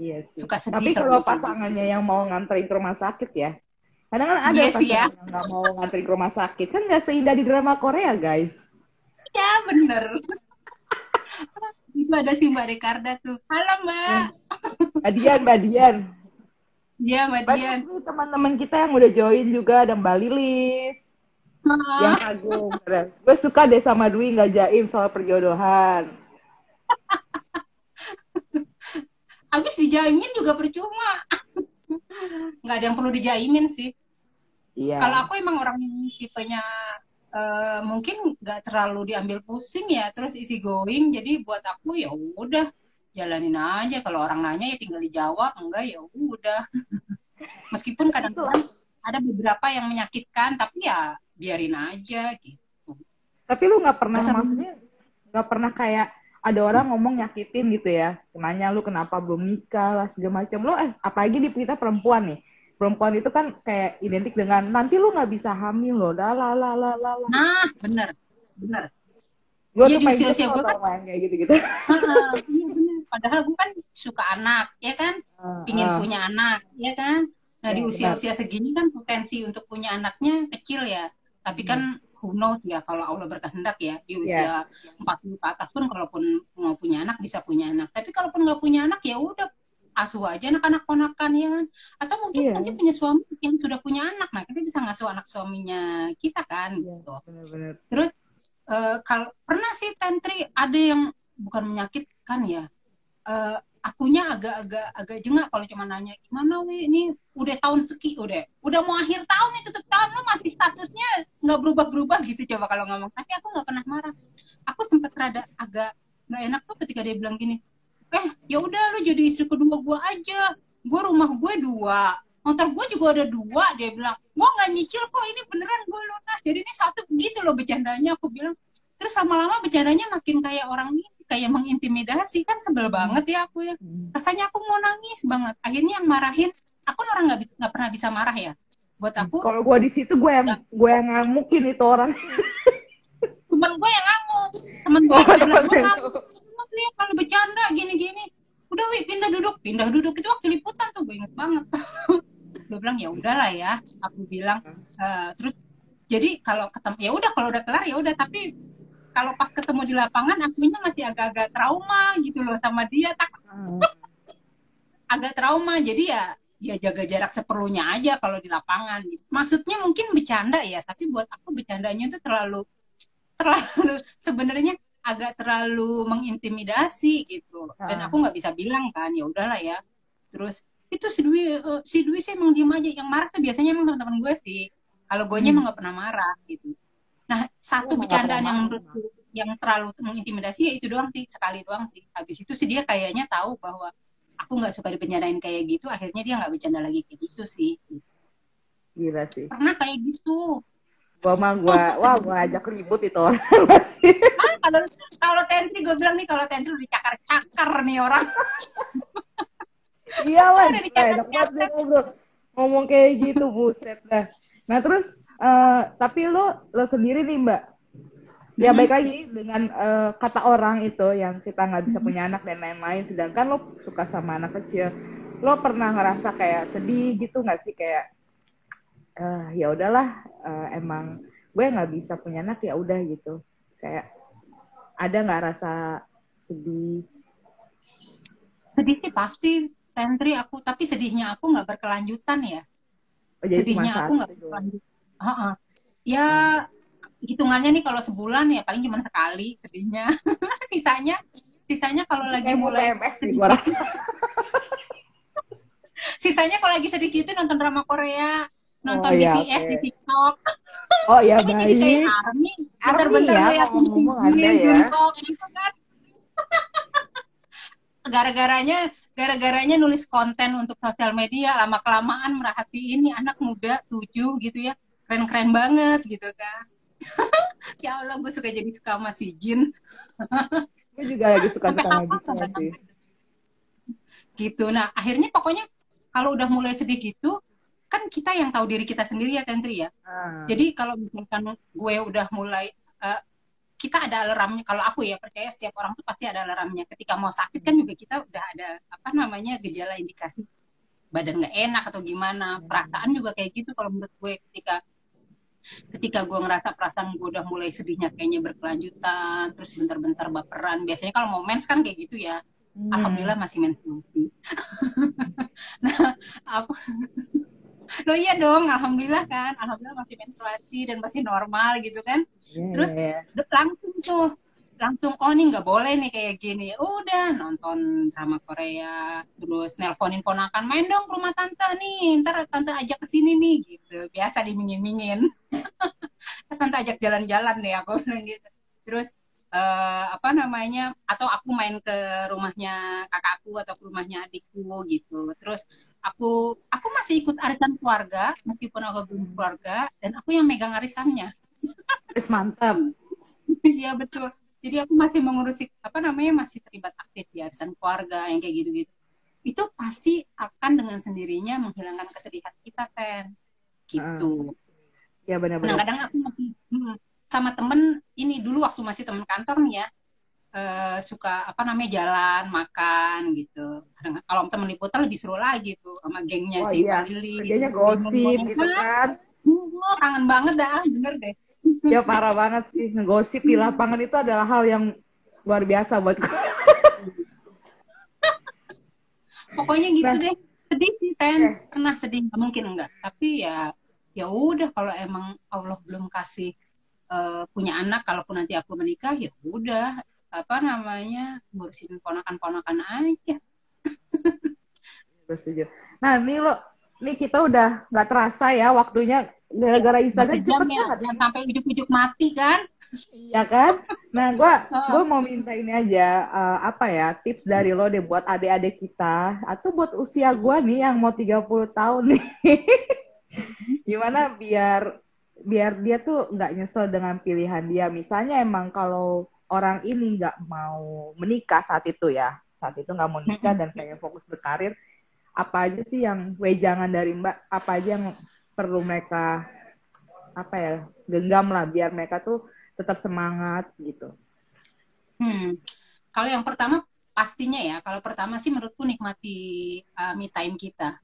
Speaker 1: Iya sih. Suka sedih Tapi kalau pasangannya yang mau nganterin ke rumah sakit ya, kadang kan ada yes, pasangan ya. yang nggak mau nganterin ke rumah sakit, kan nggak seindah di drama Korea guys.
Speaker 2: Ya bener. itu ada si Mbak Ricarda tuh. Halo Mbak.
Speaker 1: Mbak Dian, Mbak Dian.
Speaker 2: Iya Mbak Dian.
Speaker 1: teman-teman kita yang udah join juga ada Mbak Lilis. Yang kagum. Gue suka deh sama Dwi nggak jaim soal perjodohan.
Speaker 2: Habis dijaimin juga percuma. nggak ada yang perlu dijaimin sih. Iya. Kalau aku emang orang yang tipenya uh, mungkin nggak terlalu diambil pusing ya, terus isi going. Jadi buat aku ya udah jalanin aja. Kalau orang nanya ya tinggal dijawab, enggak ya udah. Meskipun kadang-kadang ada beberapa yang menyakitkan, tapi ya biarin aja gitu.
Speaker 1: Tapi lu nggak pernah Masa maksudnya nggak pernah kayak ada orang ngomong nyakitin gitu ya. Nanya lu kenapa belum nikah lah segala macam. Lo eh apalagi di kita perempuan nih. Perempuan itu kan kayak identik dengan nanti lu nggak bisa hamil loh dah lah lah lah lah
Speaker 2: nah bener bener
Speaker 1: gue ya, tuh pengen usia gue kan kayak gitu gitu
Speaker 2: padahal gue kan suka anak ya kan? Uh, pingin uh. punya anak ya kan? Nah ya, di usia usia segini kan potensi untuk punya anaknya kecil ya. Tapi kan hmm who knows ya kalau Allah berkehendak ya di usia yeah. 40 ke atas pun kalaupun mau punya anak bisa punya anak tapi kalaupun nggak punya anak ya udah asuh aja anak-anak ponakan ya kan atau mungkin yeah. nanti punya suami yang sudah punya anak nah kita bisa ngasuh anak suaminya kita kan yeah, gitu bener -bener. terus uh, kalau pernah sih tantri ada yang bukan menyakitkan ya uh, akunya agak-agak agak jengak kalau cuma nanya gimana wi? Ini udah tahun seki udah. Udah mau akhir tahun nih tutup tahun lo masih statusnya nggak berubah-berubah gitu coba kalau ngomong. Tapi aku nggak pernah marah. Aku sempat rada agak nggak enak tuh ketika dia bilang gini eh ya udah lo jadi istri kedua gue aja. Gue rumah gue dua motor gue juga ada dua dia bilang. Gue nggak nyicil kok ini beneran gue lunas. Jadi ini satu begitu loh bercandanya. Aku bilang terus lama-lama bercandanya makin kayak orang ini kayak mengintimidasi. Kan sebel banget ya aku ya. Hmm. rasanya aku mau nangis banget. Akhirnya yang marahin aku orang nggak nggak pernah bisa marah ya. Buat aku
Speaker 1: kalau gue di situ gue yang gue yang ngamukin itu orang.
Speaker 2: Temen gue yang ngamuk. Temen gue oh, ngamuk. lihat kalau bercanda gini-gini. Udah wi pindah duduk. Pindah duduk. Itu waktu liputan tuh gue inget banget. Gue bilang ya udahlah ya aku bilang. Uh, terus jadi kalau ketemu ya udah kalau udah kelar ya udah. Tapi kalau pas ketemu di lapangan akunya masih agak-agak trauma gitu loh sama dia tak hmm. agak trauma jadi ya ya jaga jarak seperlunya aja kalau di lapangan gitu. maksudnya mungkin bercanda ya tapi buat aku bercandanya itu terlalu terlalu sebenarnya agak terlalu mengintimidasi gitu dan aku nggak bisa bilang kan ya udahlah ya terus itu si Dwi uh, si Dwi sih emang diem aja yang marah tuh biasanya emang teman-teman gue sih kalau gue hmm. emang nggak pernah marah gitu Nah, satu oh, bercandaan yang menurutku yang terlalu mengintimidasi ya itu doang sih, sekali doang sih. Habis itu sih dia kayaknya tahu bahwa aku nggak suka dibencanain kayak gitu, akhirnya dia nggak bercanda lagi kayak gitu sih.
Speaker 1: Gila sih.
Speaker 2: Pernah kayak gitu.
Speaker 1: Gua mah gua, wah gua ajak ribut itu orang
Speaker 2: masih. Ah, kalau kalau Tentri gue bilang nih kalau Tentri dicakar-cakar nih orang.
Speaker 1: iya lah, ngomong kayak gitu buset dah. Nah terus Uh, tapi lo lo sendiri nih mbak. Ya baik lagi dengan uh, kata orang itu yang kita nggak bisa punya anak dan lain-lain. Sedangkan lo suka sama anak kecil. Lo pernah ngerasa kayak sedih gitu nggak sih? Kayak uh, ya udahlah uh, emang gue nggak bisa punya anak ya udah gitu. Kayak ada nggak rasa sedih?
Speaker 2: Sedih sih pasti Tentri aku tapi sedihnya aku nggak berkelanjutan ya. Oh, sedihnya aku nggak berkelanjutan Uh -uh. Ya hitungannya nih kalau sebulan ya paling cuma sekali sedihnya. sisanya sisanya kalau lagi mulai sisanya kalau lagi sedih gitu nonton drama Korea, nonton oh, iya, BTS okay. di TikTok.
Speaker 1: Oh iya baik. Jadi kayak army,
Speaker 2: bentar-bentar ya, lihat ngomong ada ya. Gitu kan. gara-garanya gara-garanya nulis konten untuk sosial media lama kelamaan merhati ini anak muda tujuh gitu ya keren-keren banget gitu kan. Ya Allah gue suka jadi suka sama si Jin.
Speaker 1: Gue juga lagi suka suka sama gitu sih.
Speaker 2: gitu. Nah akhirnya pokoknya kalau udah mulai sedih gitu kan kita yang tahu diri kita sendiri ya Tentri ya.
Speaker 1: Ah.
Speaker 2: jadi kalau misalkan gue udah mulai eh, kita ada alarmnya. Kalau aku ya percaya setiap orang tuh pasti ada alarmnya. Ketika mau sakit kan juga kita udah ada apa namanya gejala indikasi badan nggak enak atau gimana. Perasaan juga kayak gitu kalau menurut gue ketika ketika gue ngerasa perasaan gue udah mulai sedihnya kayaknya berkelanjutan terus bentar-bentar baperan. Biasanya kalau mau mens kan kayak gitu ya.
Speaker 1: Hmm.
Speaker 2: alhamdulillah masih menstruasi nah apa lo iya dong alhamdulillah kan. Alhamdulillah masih menstruasi dan masih normal gitu kan.
Speaker 1: Iya,
Speaker 2: Terus-
Speaker 1: iya, iya.
Speaker 2: Langsung tuh langsung oh nih nggak boleh nih kayak gini. Udah nonton drama Korea terus nelponin ponakan main dong ke rumah tante nih ntar tante ajak ke sini nih gitu. Biasa dimingin-mingin terus tante ajak jalan-jalan deh aku gitu. Terus eh, apa namanya atau aku main ke rumahnya kakakku atau ke rumahnya adikku gitu. Terus aku aku masih ikut arisan keluarga meskipun aku belum keluarga dan aku yang megang arisannya.
Speaker 1: Terus mantap.
Speaker 2: Iya betul. Jadi aku masih mengurusi apa namanya masih terlibat aktif di arisan keluarga yang kayak gitu-gitu. Itu pasti akan dengan sendirinya menghilangkan kesedihan kita ten. Gitu.
Speaker 1: Ya benar-benar.
Speaker 2: Kadang-kadang aku masih hmm, sama temen ini dulu waktu masih temen kantor nih ya eh, suka apa namanya jalan makan gitu. Kalau temen liputan lebih seru lagi tuh sama gengnya
Speaker 1: Oh
Speaker 2: si
Speaker 1: iya,
Speaker 2: Lili.
Speaker 1: Kerjanya gosip gitu kan.
Speaker 2: Oh, kangen banget dah, bener deh.
Speaker 1: Ya parah banget sih. Ngegosip di lapangan itu adalah hal yang luar biasa buat gue.
Speaker 2: pokoknya gitu
Speaker 1: Nah.
Speaker 2: deh sedih sih Ten
Speaker 1: Eh.
Speaker 2: pernah sedih nggak mungkin enggak tapi ya ya udah kalau emang Allah belum kasih eh, punya anak kalaupun nanti aku menikah ya udah apa namanya ngurusin ponakan-ponakan aja
Speaker 1: setuju. Nah, ini lo, nih kita udah nggak terasa ya waktunya gara-gara Instagram
Speaker 2: sejam
Speaker 1: cepet
Speaker 2: ya
Speaker 1: banget.
Speaker 2: jangan sampai ujuk-ujuk mati kan
Speaker 1: Iya kan? Nah, gue
Speaker 2: Oh.
Speaker 1: gue mau minta ini aja eh, apa ya tips dari lo deh buat adik-adik kita atau buat usia gue nih yang mau 30 tahun nih. Gimana biar biar dia tuh nggak nyesel dengan pilihan dia. Misalnya emang kalau orang ini nggak mau menikah saat itu ya, saat itu nggak mau nikah dan pengen fokus berkarir, apa aja sih yang wejangan dari Mbak? Apa aja yang perlu mereka apa ya genggam lah biar mereka tuh tetap semangat gitu.
Speaker 2: Hmm. Kalau yang pertama pastinya ya, kalau pertama sih menurutku nikmati uh, me time kita.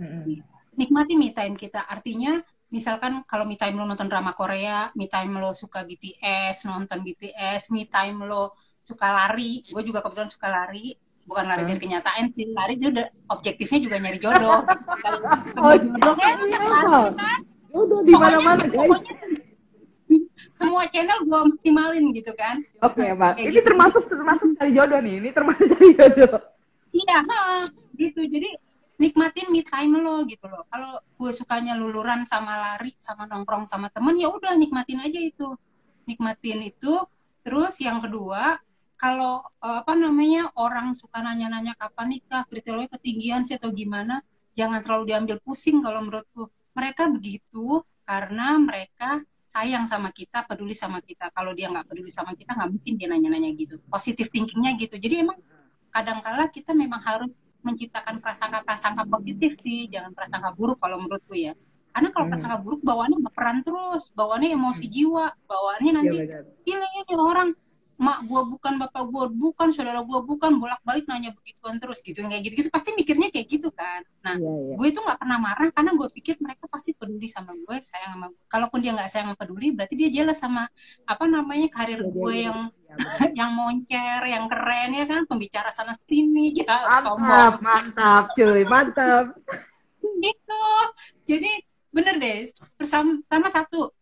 Speaker 1: Mm-mm.
Speaker 2: Nikmati me time kita. Artinya misalkan kalau me time lo nonton drama Korea, me time lo suka BTS, nonton BTS, me time lo suka lari, gue juga kebetulan suka lari, bukan lari dari kenyataan sih, lari dia udah objektifnya juga nyari jodoh.
Speaker 1: Oh,
Speaker 2: jodoh kan,
Speaker 1: iya.
Speaker 2: pasti kan
Speaker 1: Udah di mana-mana guys.
Speaker 2: pokoknya semua channel gue maksimalin gitu kan.
Speaker 1: Oke, Mbak.
Speaker 2: Kayak
Speaker 1: Ini
Speaker 2: gitu.
Speaker 1: termasuk termasuk cari jodoh nih. Ini termasuk cari jodoh.
Speaker 2: Iya, gitu. Jadi nikmatin me time lo gitu loh. Kalau gue sukanya luluran sama lari sama nongkrong sama temen ya udah nikmatin aja itu. Nikmatin itu. Terus yang kedua, kalau eh, apa namanya orang suka nanya-nanya kapan nikah, kriteria ketinggian sih atau gimana, jangan terlalu diambil pusing kalau menurutku. Mereka begitu karena mereka sayang sama kita, peduli sama kita. Kalau dia nggak peduli sama kita, nggak mungkin dia nanya-nanya gitu. Positif thinkingnya gitu. Jadi emang kadangkala kita memang harus menciptakan prasangka-prasangka positif sih, jangan prasangka buruk kalau menurutku ya. Karena kalau
Speaker 1: Hmm.
Speaker 2: prasangka buruk bawaannya baperan terus, bawaannya emosi jiwa, bawaannya
Speaker 1: Iya
Speaker 2: nanti gila ya nih orang mak gua bukan bapak gua bukan saudara gua bukan bolak-balik nanya begituan terus gitu. Kayak gitu-gitu pasti mikirnya kayak gitu kan. Nah
Speaker 1: Iya, iya.
Speaker 2: gue itu nggak pernah marah karena gue pikir mereka pasti peduli sama gue sayang sama gue kalaupun dia nggak sayang sama peduli berarti dia jelas sama apa namanya karir
Speaker 1: Iya,
Speaker 2: gue
Speaker 1: iya,
Speaker 2: yang
Speaker 1: iya, benar.
Speaker 2: yang moncer yang keren ya kan? Pembicara sana sini ya
Speaker 1: Mantap,
Speaker 2: sombong.
Speaker 1: mantap, cuy, mantap.
Speaker 2: gitu. Jadi bener deh. Sama satu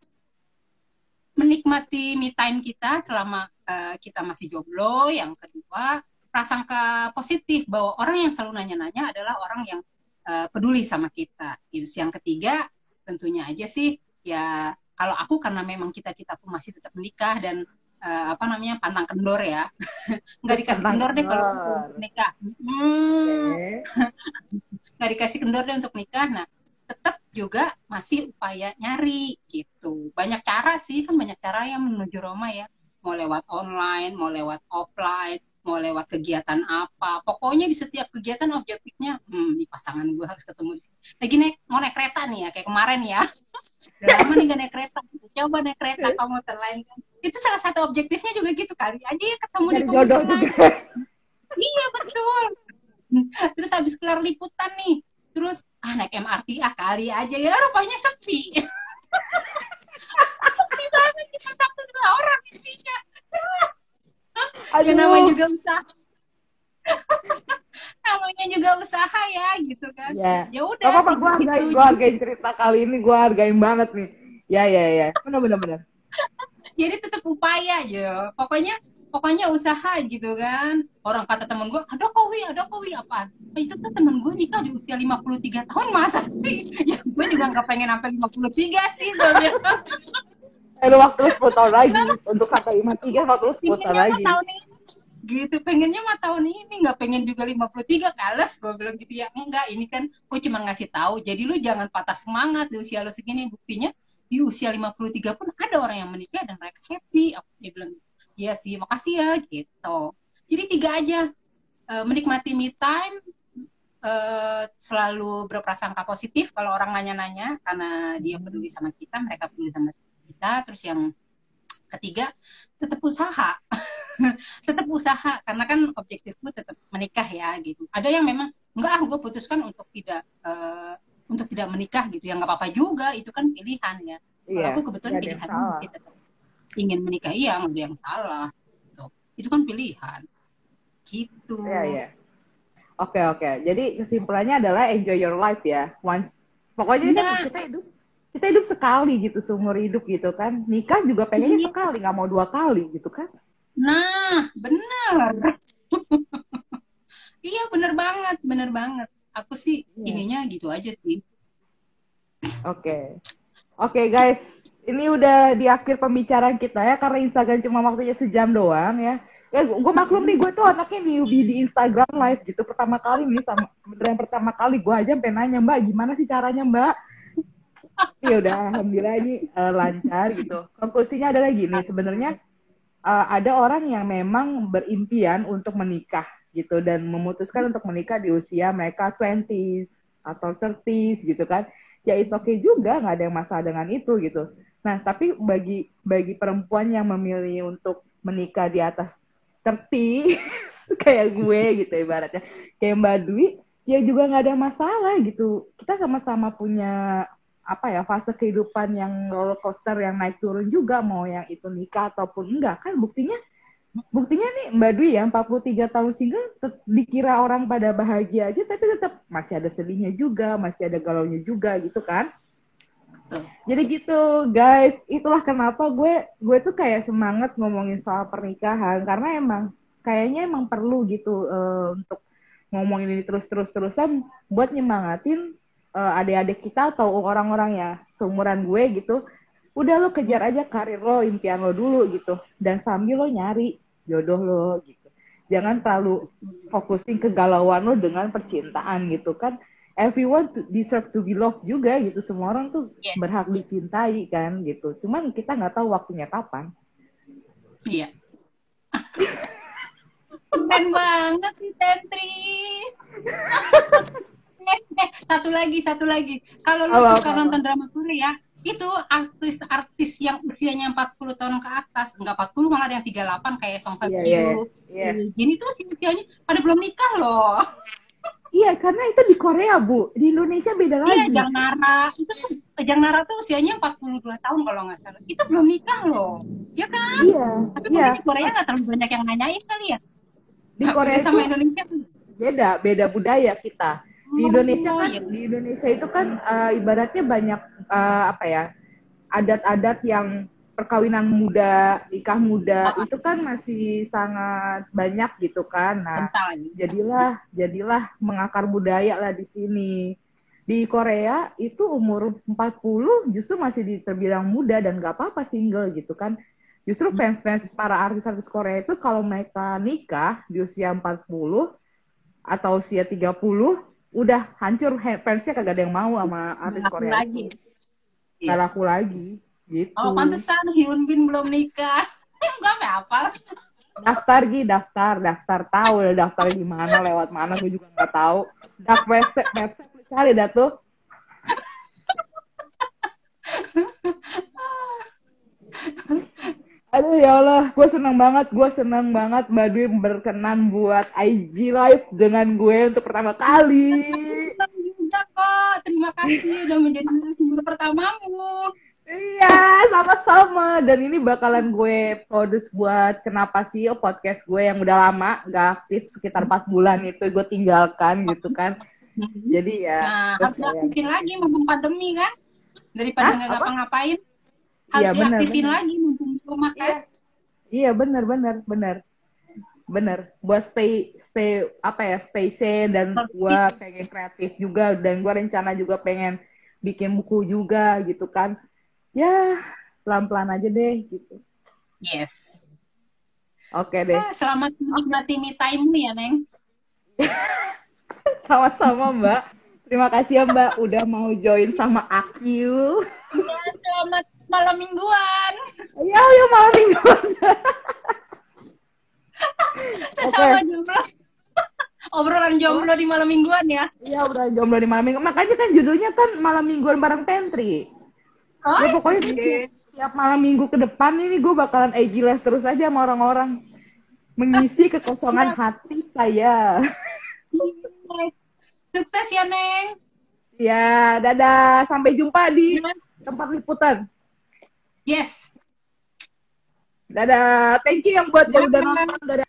Speaker 2: menikmati me time kita selama eh, kita masih jomblo. Yang kedua prasangka positif bahwa orang yang selalu nanya-nanya adalah orang yang eh, peduli sama kita. Itu yang ketiga tentunya aja sih ya kalau aku karena memang kita-kita pun masih tetap menikah dan eh, apa namanya pantang kendor ya. Nggak dikasih kendor deh kalau untuk nikah Hmm, nggak dikasih kendor deh untuk nikah. Nah tetap juga masih upaya nyari gitu. Banyak cara sih, kan banyak cara yang menuju Roma ya. Mau lewat online, mau lewat offline, mau lewat kegiatan apa. Pokoknya di setiap kegiatan objektifnya, hmm, di pasangan gue harus ketemu di sini. Lagi naik, mau naik kereta nih ya, kayak kemarin ya. Udah lama nih gak naik kereta. Coba naik kereta kamu terlain kan. Itu salah satu objektifnya juga gitu kali. Aja ya ketemu di
Speaker 1: jodoh juga.
Speaker 2: Iya betul. Terus habis kelar liputan nih, terus ah naik MRT ah kali aja ya rupanya sepi. sepi banget kita satu dua orang intinya. Ya namanya juga usaha. namanya juga usaha ya gitu kan.
Speaker 1: Ya.
Speaker 2: Ya udah.
Speaker 1: Gak apa-apa, gue
Speaker 2: gitu.
Speaker 1: hargain, gue hargain cerita kali ini, gue hargain banget nih. Ya, ya, ya. Bener, bener, bener.
Speaker 2: Jadi tetap upaya aja. Pokoknya pokoknya usaha gitu kan. Orang kata temen gue, ada kowi, ada kowi apa? Nah, itu tuh temen gue nikah di usia 53 tahun masa sih? Ya gue juga gak pengen sampai 53 sih sebenarnya.
Speaker 1: Eh, waktu lu 10 tahun lagi. Untuk sampai 53, waktu lu 10 tahun
Speaker 2: Pengennya
Speaker 1: lagi.
Speaker 2: tahun ini. Gitu, pengennya mah tahun ini nggak pengen juga 53 kales gue bilang gitu ya enggak ini kan gue cuma ngasih tahu jadi lu jangan patah semangat di usia lu segini buktinya di usia 53 pun ada orang yang menikah dan mereka happy aku dia bilang iya sih makasih ya gitu. Jadi tiga aja. Eh, menikmati me time eh, selalu berprasangka positif kalau orang nanya-nanya karena dia peduli sama kita mereka peduli sama kita. Terus yang ketiga tetap usaha. Tetap usaha karena kan objektifmu tetap menikah ya gitu. Ada yang memang enggak ah gue putuskan untuk tidak eh, untuk tidak menikah gitu. Ya nggak apa-apa juga itu kan pilihan ya. Kalau
Speaker 1: Iya.
Speaker 2: aku kebetulan pilihan tetap ingin menikah iya nggak ada yang salah gitu. itu kan pilihan gitu
Speaker 1: Iya, iya. Oke, oke. Jadi kesimpulannya adalah enjoy your life ya. Once pokoknya kan
Speaker 2: Nah.
Speaker 1: kita hidup kita hidup sekali gitu seumur hidup gitu kan. Nikah juga pengennya
Speaker 2: Iya.
Speaker 1: sekali, nggak mau dua kali gitu kan.
Speaker 2: Nah, benar. iya, benar banget, benar banget. Aku sih
Speaker 1: Iya.
Speaker 2: ininya gitu aja sih.
Speaker 1: Oke. Oke guys, ini udah di akhir pembicaraan kita ya karena Instagram cuma waktunya sejam doang ya. Ya gue maklum nih gue tuh anaknya newbie di Instagram live gitu pertama kali nih sama beneran pertama kali gue aja sampai nanya Mbak gimana sih caranya Mbak? Ya udah alhamdulillah ini eh, lancar gitu. Konklusinya adalah gini sebenarnya eh, ada orang yang memang berimpian untuk menikah gitu dan memutuskan untuk menikah di usia mereka 20s atau 30s gitu kan ya it's okay juga nggak ada yang masalah dengan itu gitu nah tapi bagi bagi perempuan yang memilih untuk menikah di atas 30 kayak gue gitu ibaratnya kayak Mbak Dwi ya juga nggak ada masalah gitu. Kita sama-sama punya apa ya fase kehidupan yang roller coaster yang naik turun juga mau yang itu nikah ataupun enggak. Kan buktinya buktinya nih Mbak Dwi ya 43 tahun single dikira orang pada bahagia aja tapi tetap masih ada sedihnya juga masih ada galaunya juga gitu kan Jadi gitu guys. Itulah kenapa gue gue tuh kayak semangat ngomongin soal pernikahan. Karena emang kayaknya emang perlu gitu eh, untuk ngomongin ini terus terus terusan buat nyemangatin eh, adik-adik kita atau orang-orang ya seumuran gue gitu. Udah lo kejar aja karir lo impian lo dulu gitu. Dan sambil lo nyari jodoh lo gitu. Jangan terlalu fokusin kegalauan lo dengan percintaan gitu kan everyone to, deserve to be loved juga gitu semua orang tuh
Speaker 2: Yes.
Speaker 1: berhak dicintai kan gitu cuman kita nggak tahu waktunya kapan
Speaker 2: Iya. Keren banget sih Tentri. Satu lagi, satu lagi. Kalau lu suka
Speaker 1: apa,
Speaker 2: nonton drama Korea, itu artis-artis yang usianya 40 tahun ke atas, enggak 40 malah ada yang 38 kayak Song Hye
Speaker 1: Iya,
Speaker 2: Kyo.
Speaker 1: iya, iya.
Speaker 2: Ini tuh usianya pada belum nikah loh.
Speaker 1: Iya karena itu di Korea bu di Indonesia beda
Speaker 2: Iya,
Speaker 1: lagi
Speaker 2: Jang Nara. Itu tuh Jang Nara tuh usianya 42 tahun kalau nggak salah. Itu belum nikah loh. Ya kan?
Speaker 1: iya
Speaker 2: Tapi
Speaker 1: iya
Speaker 2: di Korea nggak terlalu banyak yang nanyain kali ya.
Speaker 1: di
Speaker 2: Nah,
Speaker 1: Korea
Speaker 2: sama
Speaker 1: itu
Speaker 2: Indonesia
Speaker 1: beda beda budaya kita di
Speaker 2: Oh,
Speaker 1: Indonesia kan
Speaker 2: iya.
Speaker 1: di Indonesia itu kan eh, ibaratnya banyak eh, apa ya adat-adat yang perkawinan muda nikah muda
Speaker 2: Oh.
Speaker 1: itu kan masih sangat banyak gitu kan nah
Speaker 2: Bentar lagi.
Speaker 1: jadilah jadilah mengakar budaya lah di sini di Korea itu umur 40 justru masih terbilang muda dan gak apa-apa single gitu kan justru fans-fans para artis-artis Korea itu kalau mereka nikah di usia 40 atau usia 30 udah hancur fansnya kagak ada yang mau sama artis Korea
Speaker 2: lagi.
Speaker 1: Nggak laku lagi gitu.
Speaker 2: Oh, pantesan Hyun Bin belum nikah. Enggak apa apa.
Speaker 1: Daftar Gi, daftar, daftar tahu udah daftar gimana lewat mana gue juga nggak tahu. Dark website, website cari dah tuh. Aduh ya Allah, gue seneng banget, gue seneng banget Mbak Dwi berkenan buat IG Live dengan gue untuk pertama kali.
Speaker 2: Terima kasih udah menjadi narasumber pertamamu.
Speaker 1: Iya, sama-sama. Dan ini bakalan gue produce buat Kenapa Sih oh, podcast gue yang udah lama, gak aktif sekitar 4 bulan itu gue tinggalkan gitu kan. Jadi ya,
Speaker 2: Nah, aktifin lagi mumpung pandemi kan? Daripada nggak
Speaker 1: Apa?
Speaker 2: ngapa-ngapain.
Speaker 1: Iya,
Speaker 2: Harus
Speaker 1: benar,
Speaker 2: diaktifin
Speaker 1: benar.
Speaker 2: lagi mumpung di rumah kan?
Speaker 1: Iya, iya benar benar benar benar. Buat stay stay apa ya stay sane dan gue pengen kreatif juga dan gue rencana juga pengen bikin buku juga gitu kan. Ya pelan pelan aja deh gitu.
Speaker 2: Yes.
Speaker 1: Oke deh,
Speaker 2: Ah, Selamat menikmati me time ya, Neng.
Speaker 1: sama-sama Mbak. Terima kasih ya Mbak udah mau join sama aku.
Speaker 2: Ya, selamat malam mingguan.
Speaker 1: Ya, ya malam mingguan.
Speaker 2: Sesama jomblo. Obrolan jomblo di malam mingguan ya.
Speaker 1: Iya udah jomblo di malam minggu. Makanya kan judulnya kan malam mingguan bareng Pantry.
Speaker 2: Oh,
Speaker 1: ya pokoknya
Speaker 2: oke.
Speaker 1: tiap- malam minggu ke depan ini gue bakalan IG live terus aja sama orang-orang mengisi kekosongan hati saya.
Speaker 2: Sukses ya, Neng.
Speaker 1: Ya, dadah. Sampai jumpa di tempat liputan.
Speaker 2: Yes.
Speaker 1: Dadah. Thank you yang buat yang udah nonton dari